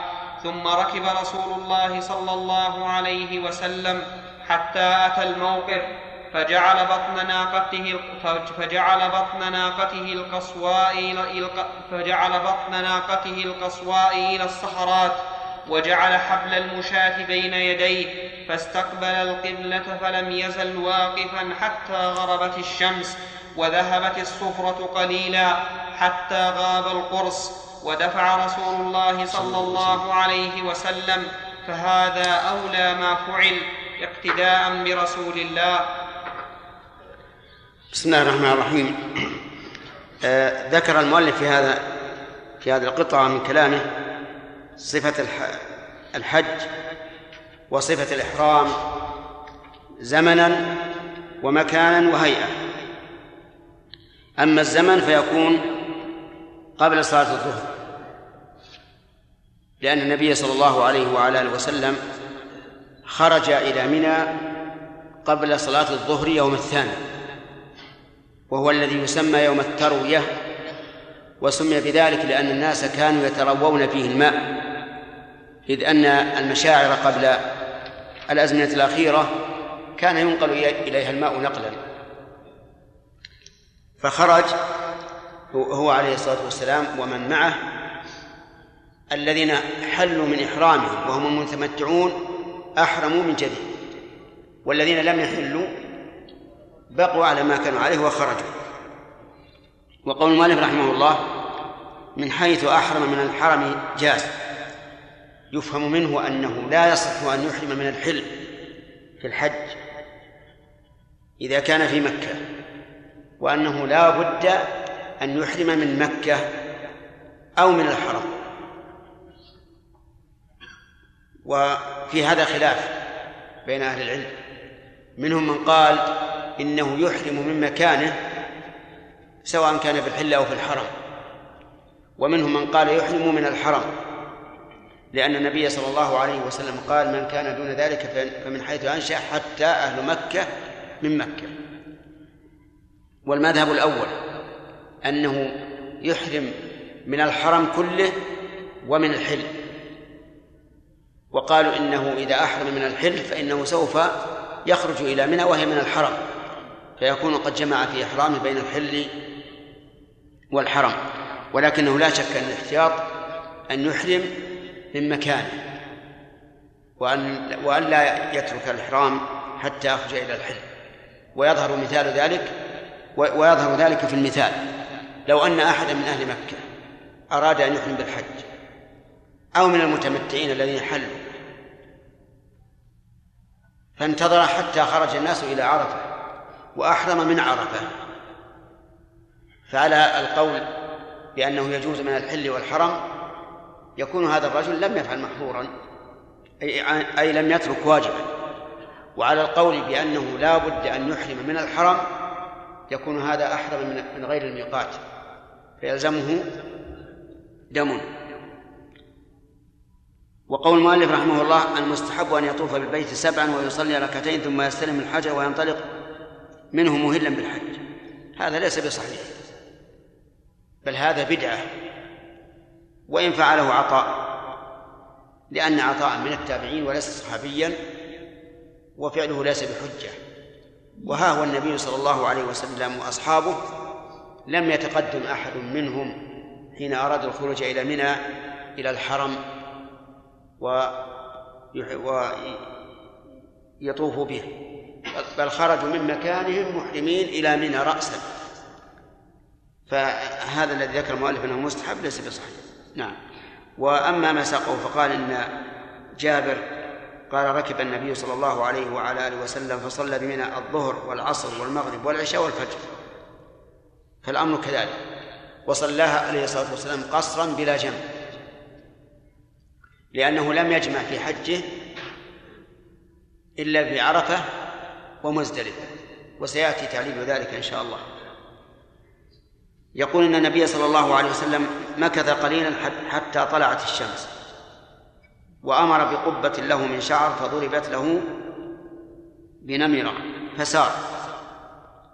ثم ركب رسول الله صلى الله عليه وسلم حتى أتى الموقف فجعل بطن ناقته فجعل بطن ناقته القصواء إلى فجعل بطن ناقته القصواء إلى الصخرات وجعل حبل المشاة بين يديه فاستقبل القبلة فلم يزل واقفا حتى غربت الشمس وذهبت الصفرة قليلا حتى غاب القرص ودفع رسول الله صلى الله عليه وسلم فهذا أولى ما فعل اقتداء برسول الله. بسم الله الرحمن الرحيم. آه ذكر المؤلف في هذا في هذه القطعة من كلامه صفة الحج وصفة الإحرام زمنا ومكانا وهيئة. أما الزمن فيكون قبل صلاة الظهر لأن النبي صلى الله عليه وعلى آله وسلم خرج إلى منى قبل صلاة الظهر يوم الثاني وهو الذي يسمى يوم التروية وسمي بذلك لأن الناس كانوا يتروون فيه الماء. إذ أن المشاعر قبل الأزمنة الأخيرة كان ينقل إليها الماء نقلا. فخرج هو عليه الصلاة والسلام ومن معه الذين حلوا من إحرامهم وهم المتمتعون أحرموا من جديد والذين لم يحلوا بقوا على ما كانوا عليه وخرجوا. وقول مالك رحمه الله من حيث أحرم من الحرم جاز. يفهم منه أنه لا يصح أن يحرم من الحل في الحج إذا كان في مكة وأنه لا بد أن يحرم من مكة أو من الحرم. وفي هذا خلاف بين أهل العلم. منهم من قال إنه يحرم من مكانه سواء كان في الحل أو في الحرم. ومنهم من قال يحرم من الحرم. لأن النبي صلى الله عليه وسلم قال من كان دون ذلك فمن حيث أنشأ حتى أهل مكة من مكة. والمذهب الأول أنه يحرم من الحرم كله ومن الحل. وقالوا إنه إذا أحرم من الحل فإنه سوف يخرج إلى منى وهي من الحرم. فيكون قد جمع في إحرامه بين الحل والحرم. ولكنه لا شك أن الاحتياط أن يحرم من مكانه وأن وأن لا يترك الإحرام حتى يخرج إلى الحل ويظهر مثال ذلك ويظهر ذلك في المثال. لو أن أحدا من أهل مكة أراد أن يحرم بالحج أو من المتمتعين الذين حلوا فانتظر حتى خرج الناس إلى عرفة وأحرم من عرفة. فعلى القول بأنه يجوز من الحل والحرم يكون هذا الرجل لم يفعل محظورا أي, أي لم يترك واجبا. وعلى القول بأنه لا بد أن يحرم من الحرم يكون هذا أحرم من غير الميقات. فيلزمه دم. وقول المؤلف رحمه الله المستحب أن يطوف بالبيت سبعا ويصلي ركعتين ثم يستلم الحجر وينطلق منه مهلا بالحج. هذا ليس بصحيح بل هذا بدعة. وإن فعله عطاء لأن عطاء من التابعين وليس صحابيا وفعله ليس بحجة. وها هو النبي صلى الله عليه وسلم وأصحابه لم يتقدم أحد منهم حين أرادوا الخروج إلى منى إلى الحرم و ويطوفوا به. بل خرجوا من مكانهم محرمين إلى منى رأسا. فهذا الذي ذكر المؤلف أنه مستحب ليس بصحيح. نعم. وأما ما ساقه فقال إن جابر قال ركب النبي صلى الله عليه وعلى آله وسلم فصلى بمنى الظهر والعصر والمغرب والعشاء والفجر. فالأمر كذلك. وصلاها عليه الصلاة والسلام قصرا بلا جمع. لأنه لم يجمع في حجه إلا في عرفة ومزدلفة. وسيأتي تعليل ذلك إن شاء الله. يقول إن النبي صلى الله عليه وسلم مكث قليلا حتى طلعت الشمس. وأمر بقبة له من شعر فضربت له بنمرة فسار.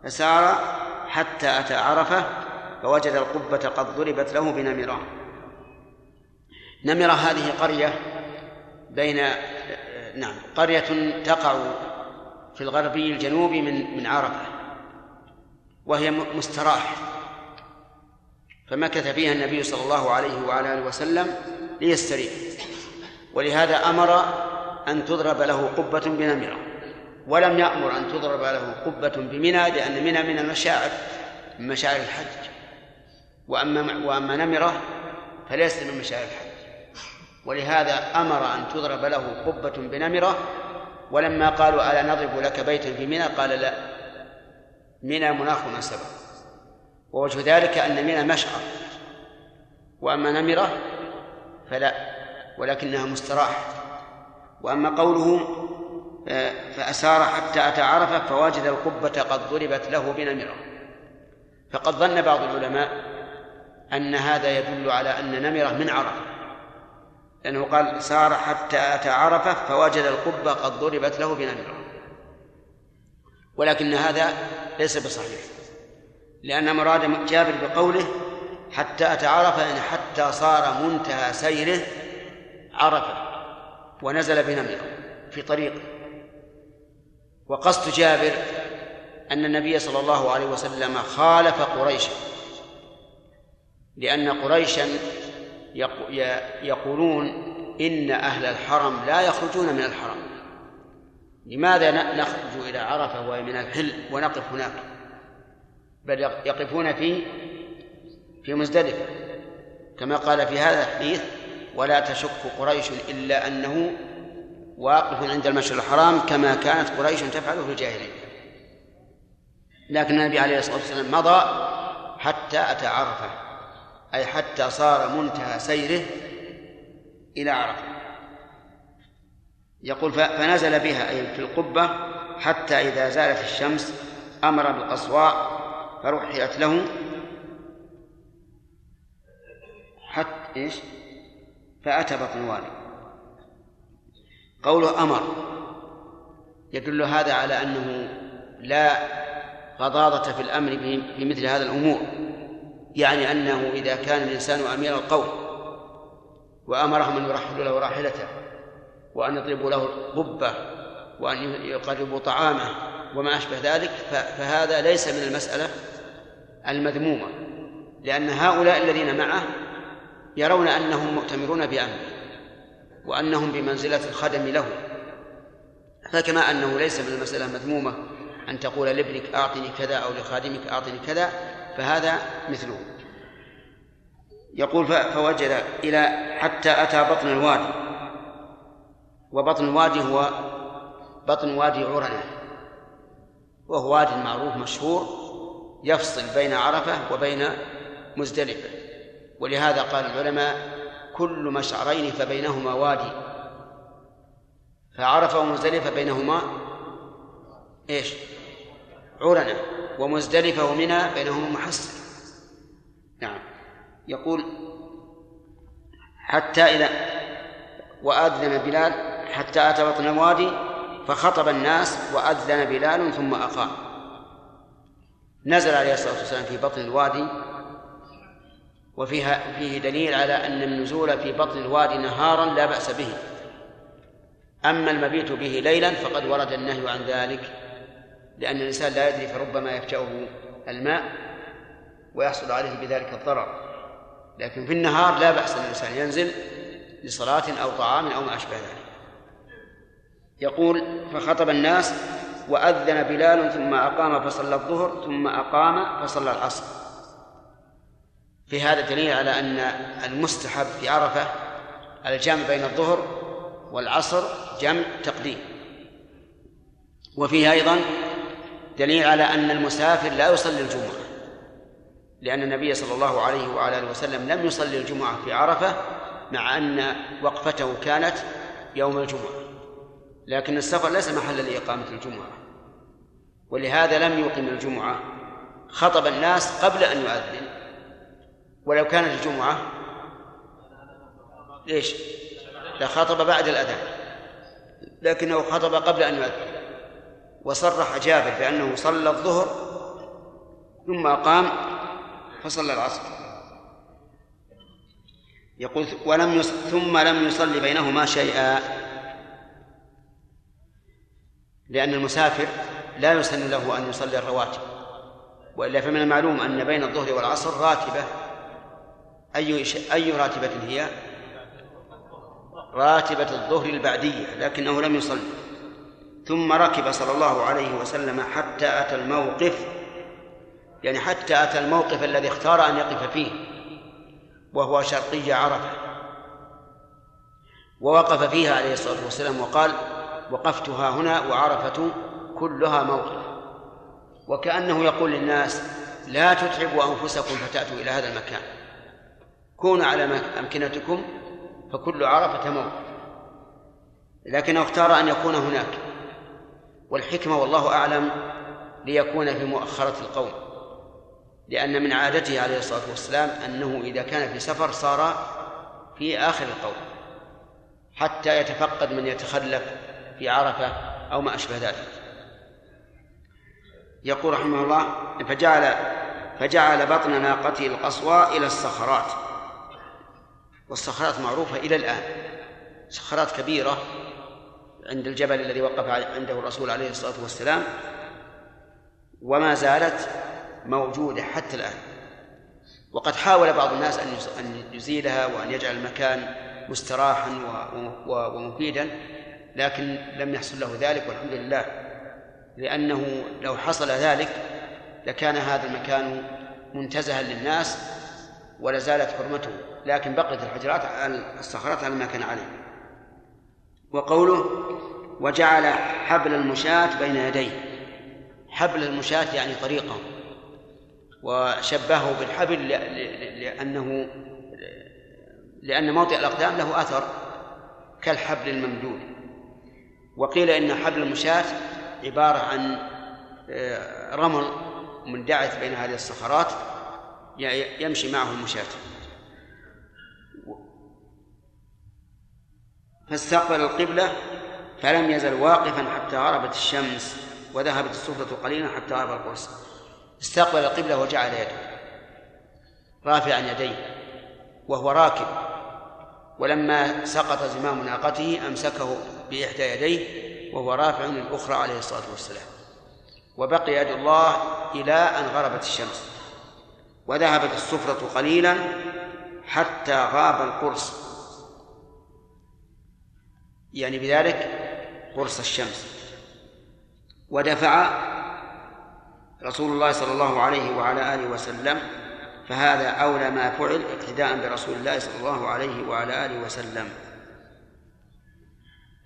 فسار حتى أتى عرفة فوجد القبة قد ضربت له بنمرة نمرة هذه قرية بين نعم قرية تقع في الغربي الجنوبي من من عرفة وهي مستراح. فمكث فيها النبي صلى الله عليه وعلى آله وسلم ليستريح. ولهذا أمر أن تضرب له قبة بنمرة. ولم يأمر أن تضرب له قبة بمنى لأن منى من المشاعر من مشاعر الحج. وأما وأما نمرة فليست من مشاعر الحج. ولهذا أمر أن تضرب له قبة بنمرة. ولما قالوا ألا نضرب لك بيتا في منى قال لا. منى مناخ مناسبة ووجه ذلك أن منى مشعر وأما نمرة فلا ولكنها مستراح وأما قوله آه، فأسار حتى أتى عرفة فوجد القبة قد ضربت له بنمرة. فقد ظن بعض العلماء أن هذا يدل على أن نمرة من عرفة. لأنه قال سار حتى أتى عرفة فوجد القبة قد ضربت له بنمرة. ولكن هذا ليس بصحيح. لأن مراد جابر بقوله حتى أتى عرفة يعني حتى صار منتهى سيره عرفة ونزل بنمرة في طريقه. وقصد جابر أن النبي صلى الله عليه وسلم خالف قريشا لأن قريشا يقولون إن أهل الحرم لا يخرجون من الحرم. لماذا نخرج إلى عرفة وهي من الحل ونقف هناك؟ بل يقفون في في مزدلفة. كما قال في هذا الحديث ولا تشك قريش إلا أنه واقف عند المشعر الحرام كما كانت قريش تفعل في الجاهلية. لكن النبي عليه الصلاة والسلام مضى حتى أتى عرفة أي حتى صار منتهى سيره إلى عرفة. يقول فنزل بها أي في القبة حتى إذا زالت الشمس أمر بالقصواء فرحلت له. حتى إيش؟ فأتى بطن الوادي قوله أمر. يدل هذا على أنه لا غضاضة في الأمر بمثل هذا الأمور. يعني أنه إذا كان الإنسان أمير القوم وأمرهم أن يرحلوا له راحلته وأن يضربوا له قبة وأن يقربوا طعامه وما أشبه ذلك فهذا ليس من المسألة المذمومة لأن هؤلاء الذين معه يرون أنهم مؤتمرون بأمره وأنهم بمنزلة الخدم له. فكما أنه ليس من المسألة مذمومة أن تقول لابنك أعطني كذا أو لخادمك أعطني كذا فهذا مثله. يقول فوجد إلى حتى أتى بطن الوادي وبطن الوادي هو بطن وادي عرنة وهو واد معروف مشهور. يفصل بين عرفة وبين مزدلفة. ولهذا قال العلماء كل مشعرين فبينهما وادي. فعرفة ومزدلفة بينهما إيش؟ عرنة. ومزدلفة ومنى بينهما محصن نعم. يقول حتى إذا وأذن بلال حتى أتى بطن الوادي فخطب الناس وأذن بلال ثم أقام. نزل عليه الصلاة والسلام في بطن الوادي وفيها فيه دليل على أن النزول في بطن الوادي نهارا لا بأس به. أما المبيت به ليلا فقد ورد النهي عن ذلك لأن الإنسان لا يدري فربما يفجأه الماء ويحصل عليه بذلك الضرر. لكن في النهار لا بأس الإنسان ينزل لصلاة أو طعام أو ما أشبه ذلك. يقول فخطب الناس وأذن بلال ثم أقام فصلى الظهر ثم أقام فصلى العصر. في هذا دليل على أن المستحب في عرفة الجمع بين الظهر والعصر جمع تقديم. وفيه أيضا دليل على أن المسافر لا يصلي الجمعة لأن النبي صلى الله عليه وعلى آله وسلم لم يصلي الجمعة في عرفة مع أن وقفته كانت يوم الجمعة. لكن السفر ليس محلا لإقامة الجمعة. ولهذا لم يقم الجمعة. خطب الناس قبل أن يؤذن. ولو كانت الجمعة. ليش؟ لخطب بعد الأذان. لكنه خطب قبل أن يؤذن. وصرح جابر بأنه صلى الظهر ثم قام فصلى العصر. يقول ولم يص... ثم لم يصلي بينهما شيئا. لأن المسافر لا يسن له أن يصلي الرواتب وإلا فمن المعلوم أن بين الظهر والعصر راتبة. أي أي راتبة هي؟ راتبة الظهر البعدية لكنه لم يصلي. ثم ركب صلى الله عليه وسلم حتى أتى الموقف يعني حتى أتى الموقف الذي اختار أن يقف فيه وهو شرقي عرفة. ووقف فيها عليه الصلاة والسلام وقال وقفتها هنا وعرفة كلها موقف. وكأنه يقول للناس لا تتعبوا أنفسكم فتأتوا إلى هذا المكان. كونوا على أمكنتكم فكل عرفة موقف. لكنه اختار أن يكون هناك. والحكمة والله أعلم ليكون في مؤخرة القوم. لأن من عادته عليه الصلاة والسلام أنه إذا كان في سفر صار في آخر القوم. حتى يتفقد من يتخلف في عرفة أو ما أشبه ذلك. يقول رحمه الله فجعل فجعل بطن ناقته القصوى إلى الصخرات. والصخرات معروفة إلى الآن. صخرات كبيرة عند الجبل الذي وقف عنده الرسول عليه الصلاة والسلام وما زالت موجودة حتى الآن. وقد حاول بعض الناس أن يزيلها وأن يجعل المكان مستراحا ومفيدا لكن لم يحصل له ذلك والحمد لله. لأنه لو حصل ذلك لكان هذا المكان منتزها للناس ولزالت حرمته لكن بقيت الحجرات الصخرات على ما كان عليه. وقوله وجعل حبل المشاة بين يديه حبل المشاة يعني طريقه. وشبهه بالحبل لأنه لأن موطئ الأقدام له أثر كالحبل الممدود. وقيل إن حبل المشاة عبارة عن آه، رمل مندعث بين هذه الصخرات يمشي معه المشاة. فاستقبل القبلة فلم يزل واقفا حتى غربت الشمس وذهبت السفرة قليلا حتى غرب القرص. استقبل القبلة وجعل يده. رافعا يديه. وهو راكب. ولما سقط زمام ناقته أمسكه بإحدى يديه وهو رافع الأخرى عليه الصلاة والسلام. وبقي يد الله إلى أن غربت الشمس. وذهبت السفرة قليلا حتى غاب القرص. يعني بذلك قرص الشمس. ودفع رسول الله صلى الله عليه وعلى آله وسلم فهذا أولى ما فعل اقتداء برسول الله صلى الله عليه وعلى آله وسلم.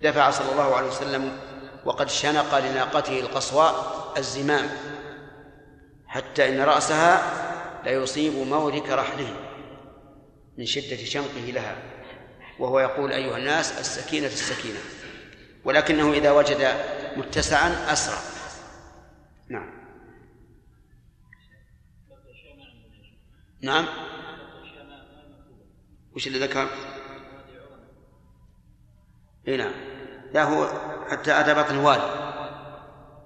دفع صلى الله عليه وسلم وقد شنق لناقته القصواء الزمام حتى إن رأسها ليصيب مورك رحله من شدة شنقه لها وهو يقول أيها الناس السكينة السكينة ولكنه إذا وجد متسعا أسرع. نعم. نعم. وش اللي ذكر؟ اي نعم. لا هو حتى أتى بطن الوادي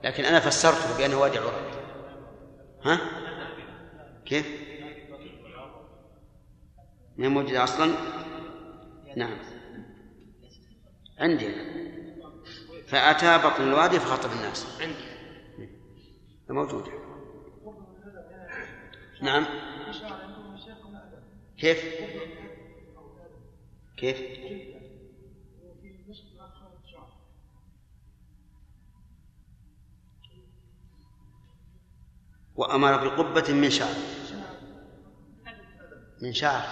لكن أنا فسرته بأنه وادي عرب ها؟ كيف؟ ما موجود أصلا؟ نعم عندي فأتى بطن الوادي فخطب الناس عندي موجود نعم كيف؟ كيف؟ وأمر بقبة من شعر. من شعر.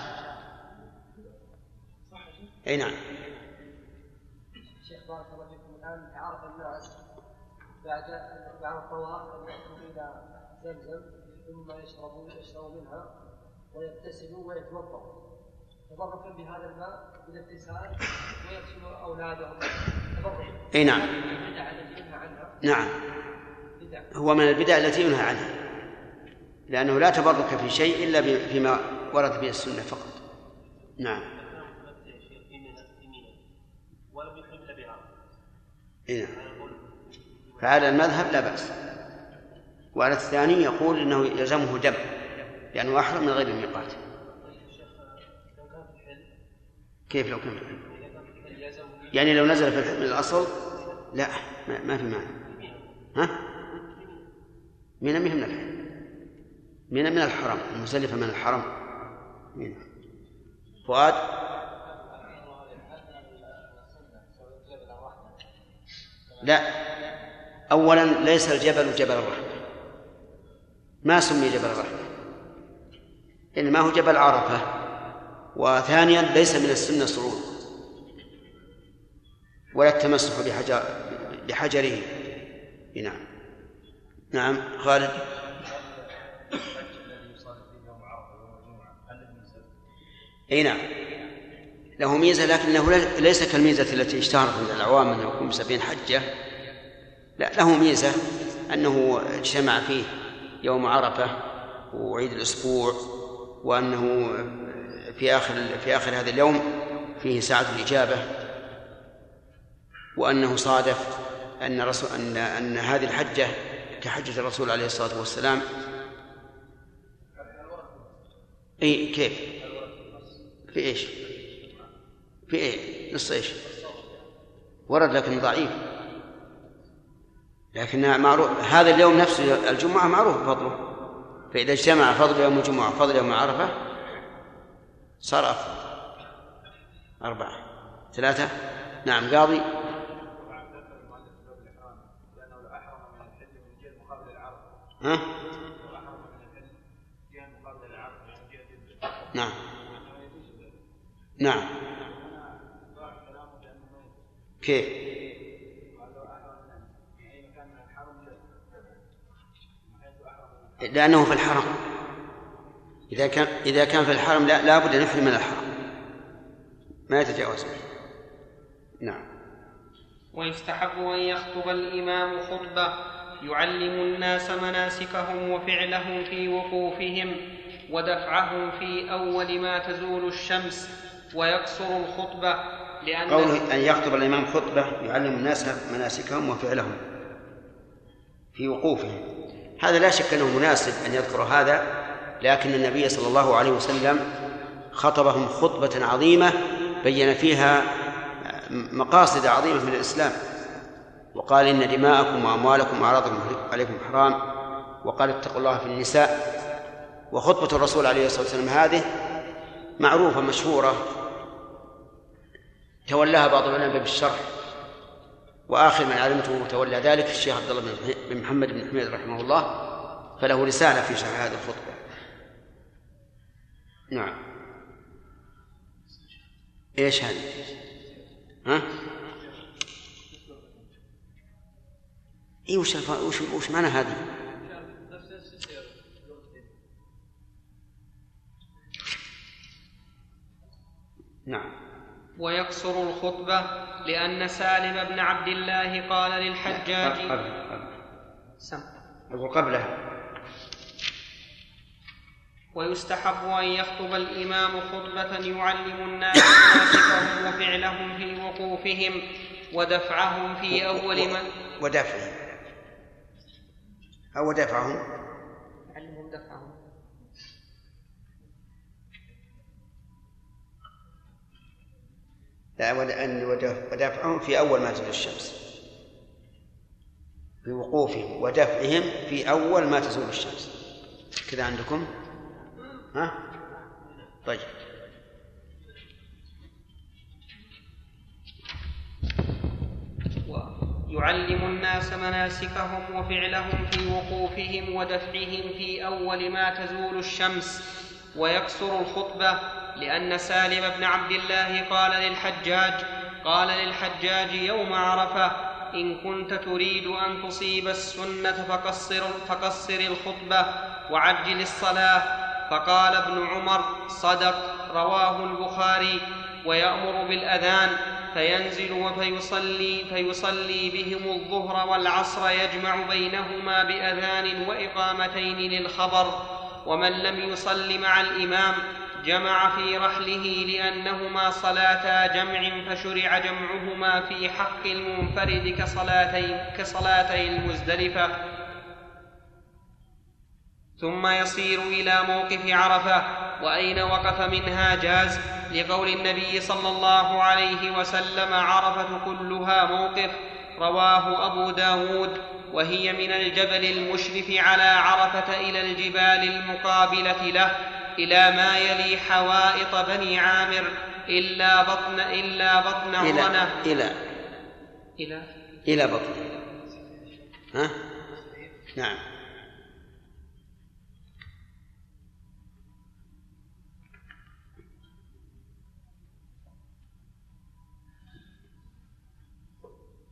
أي نعم. شيخ بارك الله فيكم الآن عرف الناس بعد بعد الطواف أن يأتوا إلى زمزم ثم يشربوا يشربوا منها ويغتسلوا ويتوضأوا تبركا بهذا الماء بالاغتسال ويغسلوا أولادهم. أي نعم. البدع التي ينهى عنها. نعم. بدع هو من البدع التي ينهى عنها. لأنه لا تبرك في شيء إلا فيما ورد به السنة فقط. نعم. إيه. فعلى المذهب لا بأس. وعلى الثاني يقول إنه يلزمه دم لأنه أحرم من غير الميقات. كيف لو كان في يعني لو نزل في الحلم الأصل؟ لا ما, في معنى ها؟ من من الحلم من من الحرم المزدلفة من الحرم. من فؤاد؟ لا. أولا ليس الجبل جبل الرحمة. ما سمي جبل الرحمة؟ إنما هو جبل عرفة. وثانيا ليس من السنة صعود ولا التمسح بحجر بحجره. نعم. نعم خالد؟ أي نعم. له ميزة لكنه ليس كالميزة التي اشتهرت عند العوام أنه يكون بسبعين حجة. لا له ميزة أنه اجتمع فيه يوم عرفة وعيد الأسبوع وأنه في اخر في آخر هذا اليوم فيه ساعة الإجابة وأنه صادف أن رسول ان أن هذه الحجة كحجة الرسول عليه الصلاة والسلام اي كيف؟ في إيش؟ في إيه؟ نص إيش؟ ورد لكن ضعيف لكنها معروف هذا اليوم نفسه الجمعة معروف فضله فإذا اجتمع فضل يوم الجمعة وفضل يوم عرفة صار أفضل أربعة ثلاثة نعم قاضي ها؟ نعم. نعم. كيف؟ لأنه في الحرم. إذا كان إذا كان في الحرم لا لابد أن يحرم من الحرم. ما يتجاوز. نعم. ويستحب أن يخطب الإمام خطبة يعلم الناس مناسكهم وفعلهم في وقوفهم. ودفعهم في أول ما تزول الشمس ويقصر الخطبة لأن قوله أن يخطب الإمام خطبة يعلم الناس مناسكهم وفعلهم في وقوفهم. هذا لا شك أنه مناسب أن يذكر هذا لكن النبي صلى الله عليه وسلم خطبهم خطبة عظيمة بين فيها مقاصد عظيمة من الإسلام. وقال إن دماءكم وأموالكم وأعراضكم عليكم حرام وقال اتقوا الله في النساء. وخطبة الرسول عليه الصلاة والسلام هذه معروفة مشهورة تولاها بعض العلماء بالشرح وآخر من علمته تولى ذلك الشيخ عبد الله بن محمد بن حميد رحمه الله فله رسالة في شرح هذه الخطبة نعم إيش هذه؟ ها؟ إي وش وش معنى هذه؟ نعم ويقصر الخطبة لأن سالم بن عبد الله قال للحجاج قبل قبل سم. أقول قبلها. ويستحب أن يخطب الإمام خطبة يعلم الناس مناسكهم وفعلهم في وقوفهم ودفعهم في أول ما ودفعهم. أو دفعهم يعلمهم دفعهم. ودف- ودفعهم في أول ما تزول الشمس. بوقوفهم ودفعهم في أول ما تزول الشمس. كذا عندكم؟ ها؟ طيب. يعلم الناس مناسكهم وفعلهم في وقوفهم ودفعهم في أول ما تزول الشمس ويكسر الخطبة لأن سالم بن عبد الله قال للحجاج قال للحجاج يوم عرفة إن كنت تريد أن تصيب السنة فقصر, فقصر الخطبة وعجل الصلاة. فقال ابن عمر صدق رواه البخاري ويأمر بالأذان فينزل فيصلي فيصلي بهم الظهر والعصر يجمع بينهما بأذان وإقامتين للخبر. ومن لم يصل مع الإمام جمع في رحله لأنهما صلاتا جمع فشرع جمعهما في حق المنفرد كصلاتي كصلاتي المزدلفة. ثم يصير إلى موقف عرفة وأين وقف منها جاز؟ لقول النبي صلى الله عليه وسلم عرفة كلها موقف رواه أبو داود وهي من الجبل المشرف على عرفة إلى الجبال المقابلة له. إلى ما يلي حوائط بني عامر إلا بطن إلا بطن إلى إلى؟ إلى بطن. ها؟ نعم.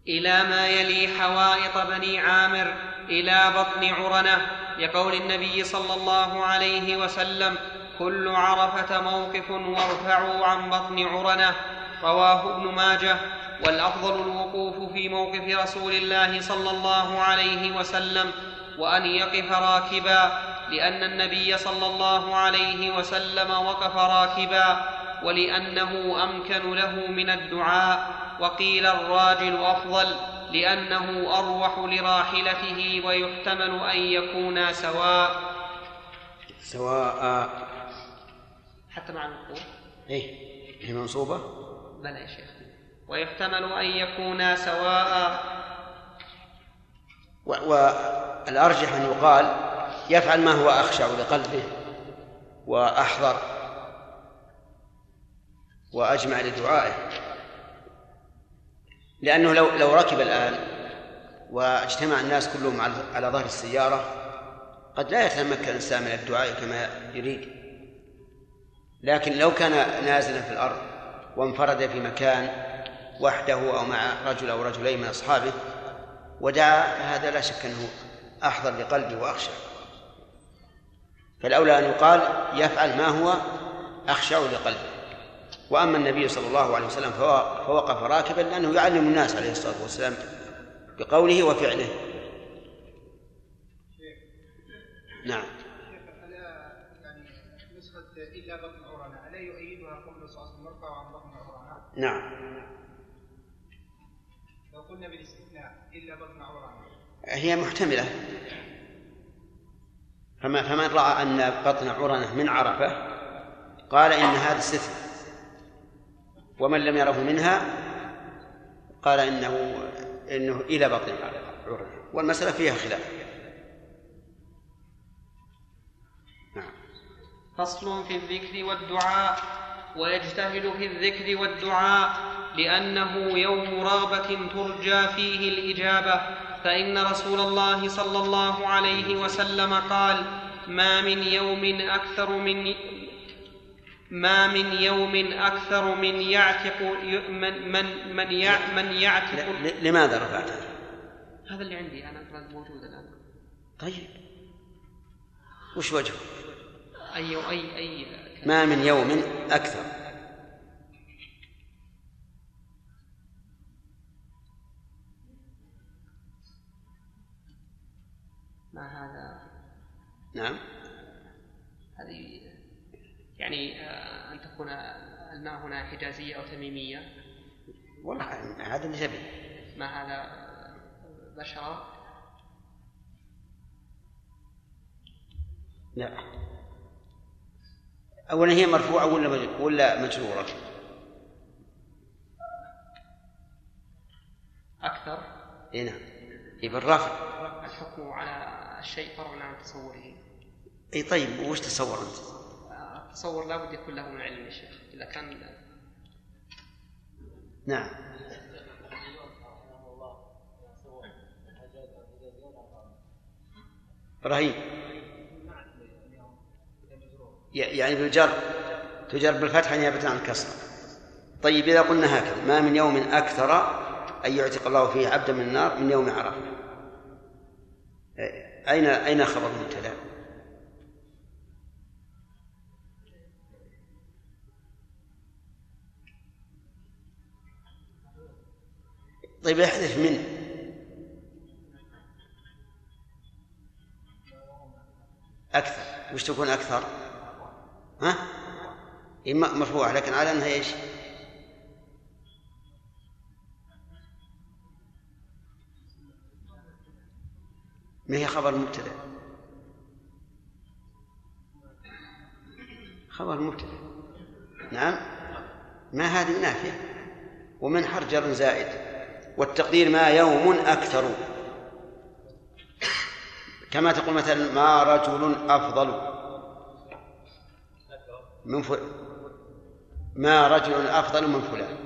إلى ما يلي حوائط بني عامر إلى بطن عرنة لقول النبي صلى الله عليه وسلم كل عرفة موقف وارفعوا عن بطن عرنة. رواه ابن ماجه والأفضل الوقوف في موقف رسول الله صلى الله عليه وسلم وأن يقف راكبا لأن النبي صلى الله عليه وسلم وقف راكبا ولأنه أمكن له من الدعاء. وقيل الراجل أفضل لأنه أروح لراحلته ويحتمل أن يكونا سواء. سواء. حتى مع الوقوف إيه هي منصوبة؟ بلى يا شيخ. ويحتمل أن يكونا سواء. و- والأرجح أن يقال يفعل ما هو أخشع لقلبه وأحضر وأجمع لدعائه. لأنه لو لو ركب الآن واجتمع الناس كلهم على ظهر السيارة قد لا يتمكن الإنسان من الدعاء كما يريد. لكن لو كان نازلا في الأرض وانفرد في مكان وحده أو مع رجل أو رجلين من أصحابه ودعا فهذا لا شك أنه أحضر لقلبه وأخشع فالأولى أن يقال يفعل ما هو أخشع لقلبه. وأما النبي صلى الله عليه وسلم فوقف راكبا لأنه يعلم الناس عليه الصلاة والسلام بقوله وفعله. نعم. الا بطن عرنا الا يؤيدها قول صلى الله عليه وسلم عن بطن عرنا نعم. لو قلنا بالاستثناء الا بطن عرنا هي محتملة. فما فمن رأى أن بطن عرنة من عرفة قال إن هذا استثناء ومن لم يره منها قال إنه إنه إلى بطن عرنة والمسألة فيها خلاف. نعم. فصل في الذكر والدعاء ويجتهد في الذكر والدعاء لأنه يوم رغبه ترجى فيه الإجابة فإن رسول الله صلى الله عليه وسلم قال ما من يوم أكثر من ما من يوم أكثر من يعتق من من من, يع من يعتق. لماذا رفعتها؟ هذا اللي عندي أنا موجود الآن. طيب. وش وجهه؟ أي أي أي. ما من يوم أكثر. ما هذا؟ نعم. يعني آه، أن تكون الماء هنا حجازية أو تميمية. والله هذا تبي. ما هذا بشرة؟ لا. أولا هي مرفوعة ولا ولا مجرورة؟ أكثر. اي نعم. هي بالرفع الحكم على الشيء فرع عن تصوره. اي طيب وش تصور أنت؟ آه، التصور لا بد يكون له من علم يا شيخ إذا كان نعم. إبراهيم ي- يعني بالجر تجر بالفتح نيابة عن الكسر. طيب إذا قلنا هكذا ما من يوم أكثر أن يعتق الله فيه عبدا من النار من يوم عرفة؟ أين أين خبر المبتدأ؟ طيب احذف منه أكثر. وش تكون أكثر؟ ها؟ إيه مرفوعة لكن على أنها إيش؟ ما هي خبر مبتدأ. خبر مبتدأ. نعم. ما هذه نافية ومن حرجر زائد. والتقدير ما يوم أكثر. كما تقول مثلا ما رجل أفضل. من فل... ما رجل أفضل من فلان.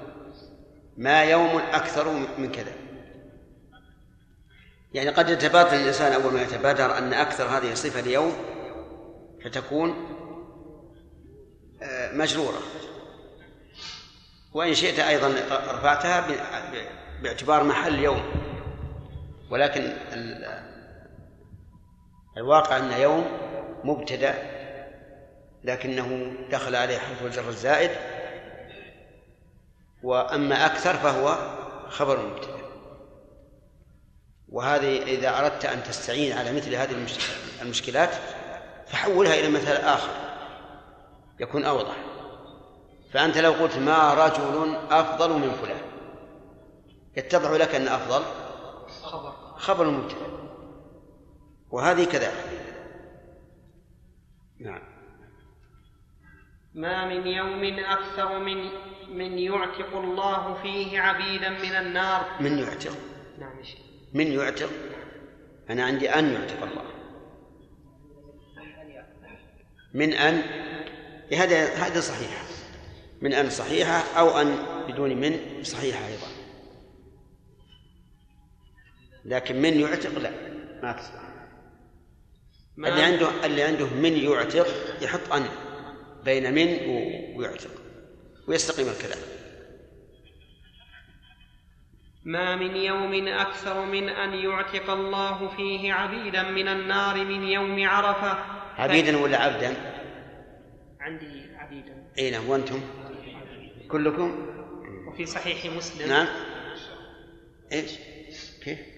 ما يوم أكثر من كذا. يعني قد يتبادر الإنسان أول ما يتبادر أن أكثر هذه صفة اليوم فتكون آه، مجرورة. وإن شئت أيضا رفعتها باعتبار محل يوم. ولكن الواقع أن يوم مبتدأ لكنه دخل عليه حرف الجر الزائد. وأما أكثر فهو خبر مبتدأ. وهذه إذا أردت أن تستعين على مثل هذه المشكلات فحولها إلى مثال آخر يكون أوضح. فأنت لو قلت ما رجل أفضل من فلان. يتضح لك أن أفضل خبر خبر مبتدأ. وهذه كذلك نعم. ما من يوم أكثر من من يعتق الله فيه عبيدا من النار. من يعتق. نعم من يعتق. أنا عندي أن يعتق الله. من أن؟ هذا هذا صحيحة من أن صحيحة أو أن بدون من صحيحة أيضا. لكن من يعتق لا ما تصلح اللي عنده اللي عنده من يعتق يحط أن بين من ويعتق ويستقيم الكلام ما من يوم أكثر من أن يعتق الله فيه عبيدا من النار من يوم عرفة عبيدا ولا عبدا؟ عندي عبيدا أي نعم وأنتم؟ كلكم؟ وفي صحيح مسلم نعم إيش؟ كيف؟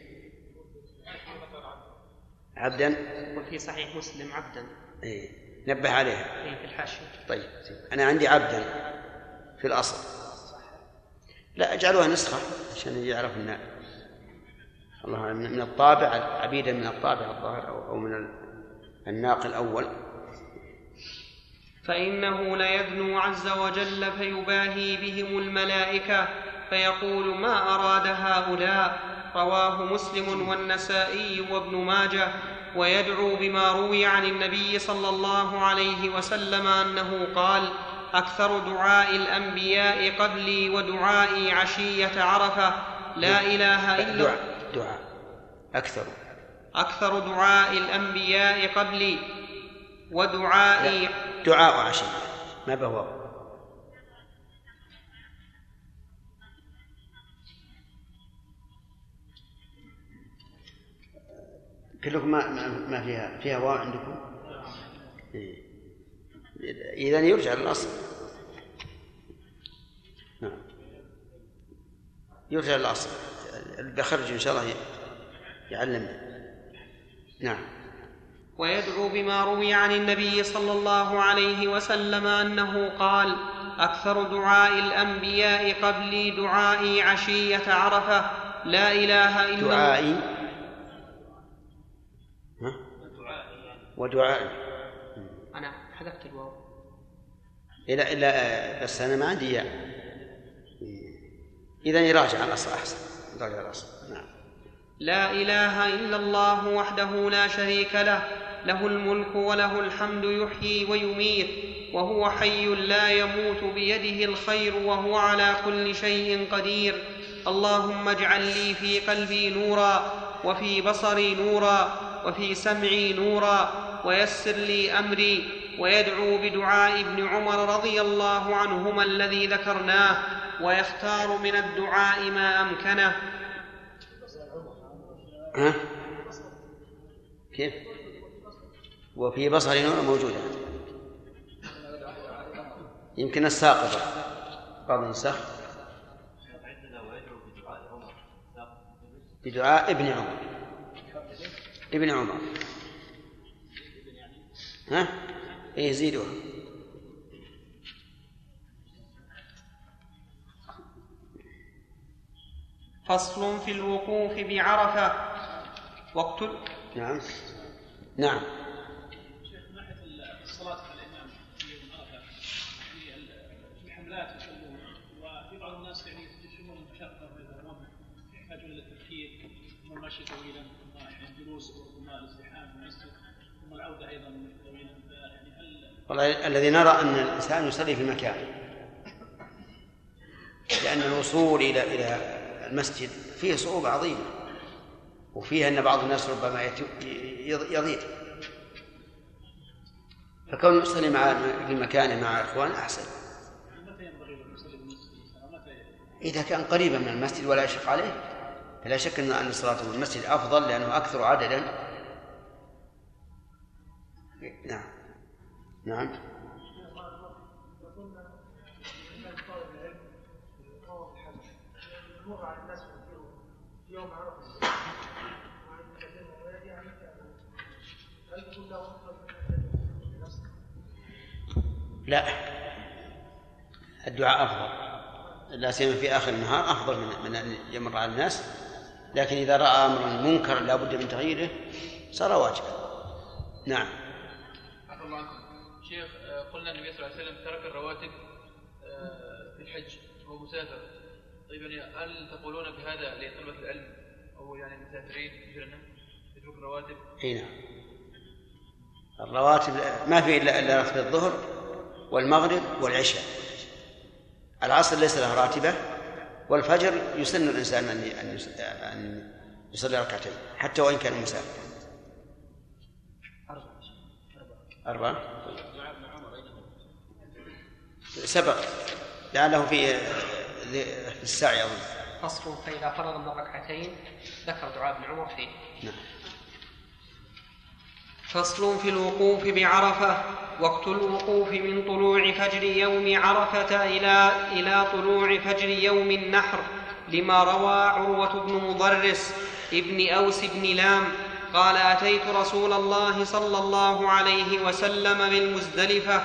عبدا؟ وفي صحيح مسلم عبدا. اي نبه عليها. اي في الحاشية. طيب أنا عندي عبدا في الأصل. لا اجعلوها نسخة عشان يعرف أن الله من الطابع عبيدا من الطابع الظاهر أو من الناقل الأول. فإنه ليدنو عز وجل فيباهي بهم الملائكة فيقول ما أراد هؤلاء؟ رواه مسلم والنسائي وابن ماجه ويدعو بما روي عن النبي صلى الله عليه وسلم أنه قال أكثر دعاء الأنبياء قبلي ودعائي عشية عرفة لا إله إلا دعاء. دعاء. أكثر. أكثر دعاء الأنبياء قبلي ودعائي دعاء عشية. ما بهو؟ كلكم ما ما فيها فيها واو عندكم؟ إيه. إذا يرجع للأصل. نعم. يرجع للأصل. بخرج إن شاء الله يعلمنا نعم. ويدعو بما روي عن النبي صلى الله عليه وسلم أنه قال أكثر دعاء الأنبياء قبلي دعائي عشية عرفة. لا إله إلا الله. دعائي ودعائي. أنا حذفت الواو. إلا إلا بس أنا ما عندي إياه. إذا يراجع الأصل أحسن. يراجع الأصل. نعم. لا إله إلا الله وحده لا شريك له له الملك وله الحمد يحيي ويميت وهو حي لا يموت بيده الخير وهو على كل شيء قدير. اللهم اجعل لي في قلبي نورا وفي بصري نورا وفي سمعي نورا. ويسر لي أمري ويدعو بدعاء ابن عمر رضي الله عنهما الذي ذكرناه ويختار من الدعاء ما أمكنه. ها؟ كيف؟ وفي بصر نور موجودة يمكن الساقطة بعض. النسخ بدعاء ابن عمر. ابن عمر. ها؟ إيه زيدوها فصل في الوقوف بعرفة. وقت نعم. نعم. شيخ من ناحية الصلاة مع الإمام في يوم عرفه في ال- في حملات يصلون وفي بعض الناس يعني يحتاجون إلى التفكير ثم المشي والله الذي نرى أن الإنسان يصلي في مكانه لأن الوصول إلى إلى المسجد فيه صعوبة عظيمة وفيه أن بعض الناس ربما يضيع. فكون يصلي مع في مكانه مع إخوانه أحسن. إذا كان قريبا من المسجد ولا يشق عليه فلا شك أن الصلاة في المسجد أفضل لأنه أكثر عددا. نعم. نعم؟ لا. الدعاء أفضل. لا سيما في آخر النهار أفضل من من أن يمر على الناس. لكن إذا رأى أمرا منكرا لا بد من تغييره صار واجبا. نعم. قلنا النبي صلى الله عليه وسلم ترك الرواتب آه، في الحج وهو مسافر. طيب يعني هل تقولون بهذا لطلبة العلم أو يعني المسافرين مثلنا يترك الرواتب؟ إي نعم. الرواتب ما في الا إلا راتب الظهر والمغرب والعشاء. العصر ليس له راتبة والفجر يسن الإنسان أن أن يس- أن يصلي ركعتين حتى وإن كان مسافرا. أربعة؟ سبق لعله في في السعي أظن. فصل فإذا فرغ من ركعتين ذكر دعاء ابن عمر فيه. نعم. فصل في الوقوف بعرفة وقت الوقوف من طلوع فجر يوم عرفة إلى إلى طلوع فجر يوم النحر لما روى عروة بن مضرس ابن أوس بن لام قال أتيت رسول الله صلى الله عليه وسلم بالمزدلفة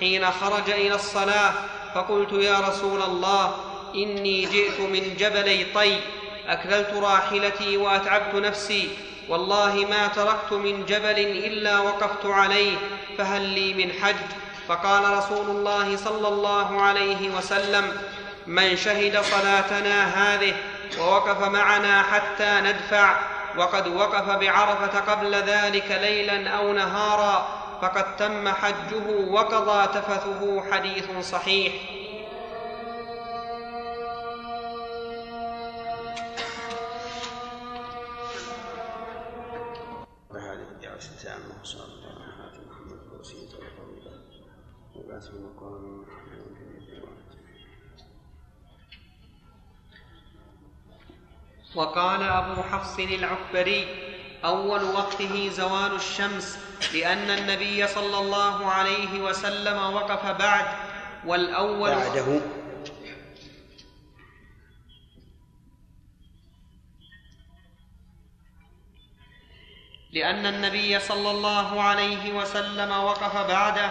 حين خرج إلى الصلاة فقلت يا رسول الله إني جئت من جبلي طي أكللت راحلتي وأتعبت نفسي والله ما تركت من جبل إلا وقفت عليه فهل لي من حج؟ فقال رسول الله صلى الله عليه وسلم من شهد صلاتنا هذه ووقف معنا حتى ندفع وقد وقف بعرفة قبل ذلك ليلا أو نهارا فقد تم حجه وقضى تفثه حديث صحيح. وقال أبو حفص العكبري أول وقته زوال الشمس لأن النبي صلى الله عليه وسلم وقف بعد والأول بعده. لأن النبي صلى الله عليه وسلم وقف بعده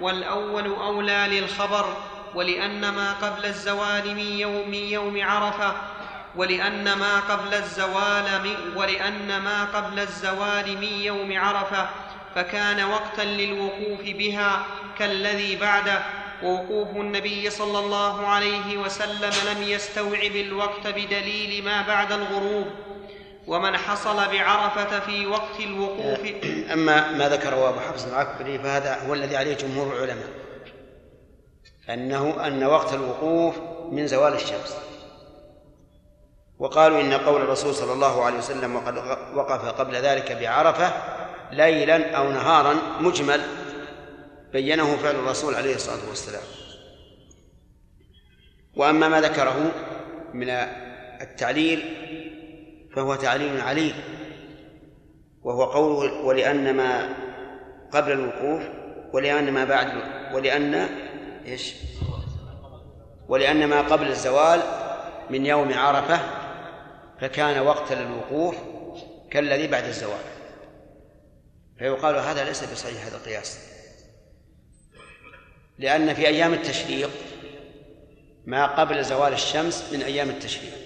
والأول أولى للخبر ولأن ما قبل الزوال من يوم من يوم عرفة ولأن ما قبل الزوال ولأن ما قبل الزوال من يوم عرفة فكان وقتا للوقوف بها كالذي بعده. ووقوف النبي صلى الله عليه وسلم لم يستوعب الوقت بدليل ما بعد الغروب. ومن حصل بعرفة في وقت الوقوف أما ما ذكره أبو حفص العكبري فهذا هو الذي عليه جمهور العلماء. أنه أن وقت الوقوف من زوال الشمس. وقالوا إن قول الرسول صلى الله عليه وسلم وقد وقف قبل ذلك بعرفة ليلا أو نهارا مجمل بينه فعل الرسول عليه الصلاة والسلام وأما ما ذكره من التعليل فهو تعليل عليل وهو قوله ولأن ما قبل الوقوف ولأن ما بعد ولأن إيش؟ ولأن ما قبل الزوال من يوم عرفة فكان وقتا للوقوف كالذي بعد الزوال فيقال هذا ليس بصحيح هذا القياس لأن في أيام التشريق ما قبل زوال الشمس من أيام التشريق.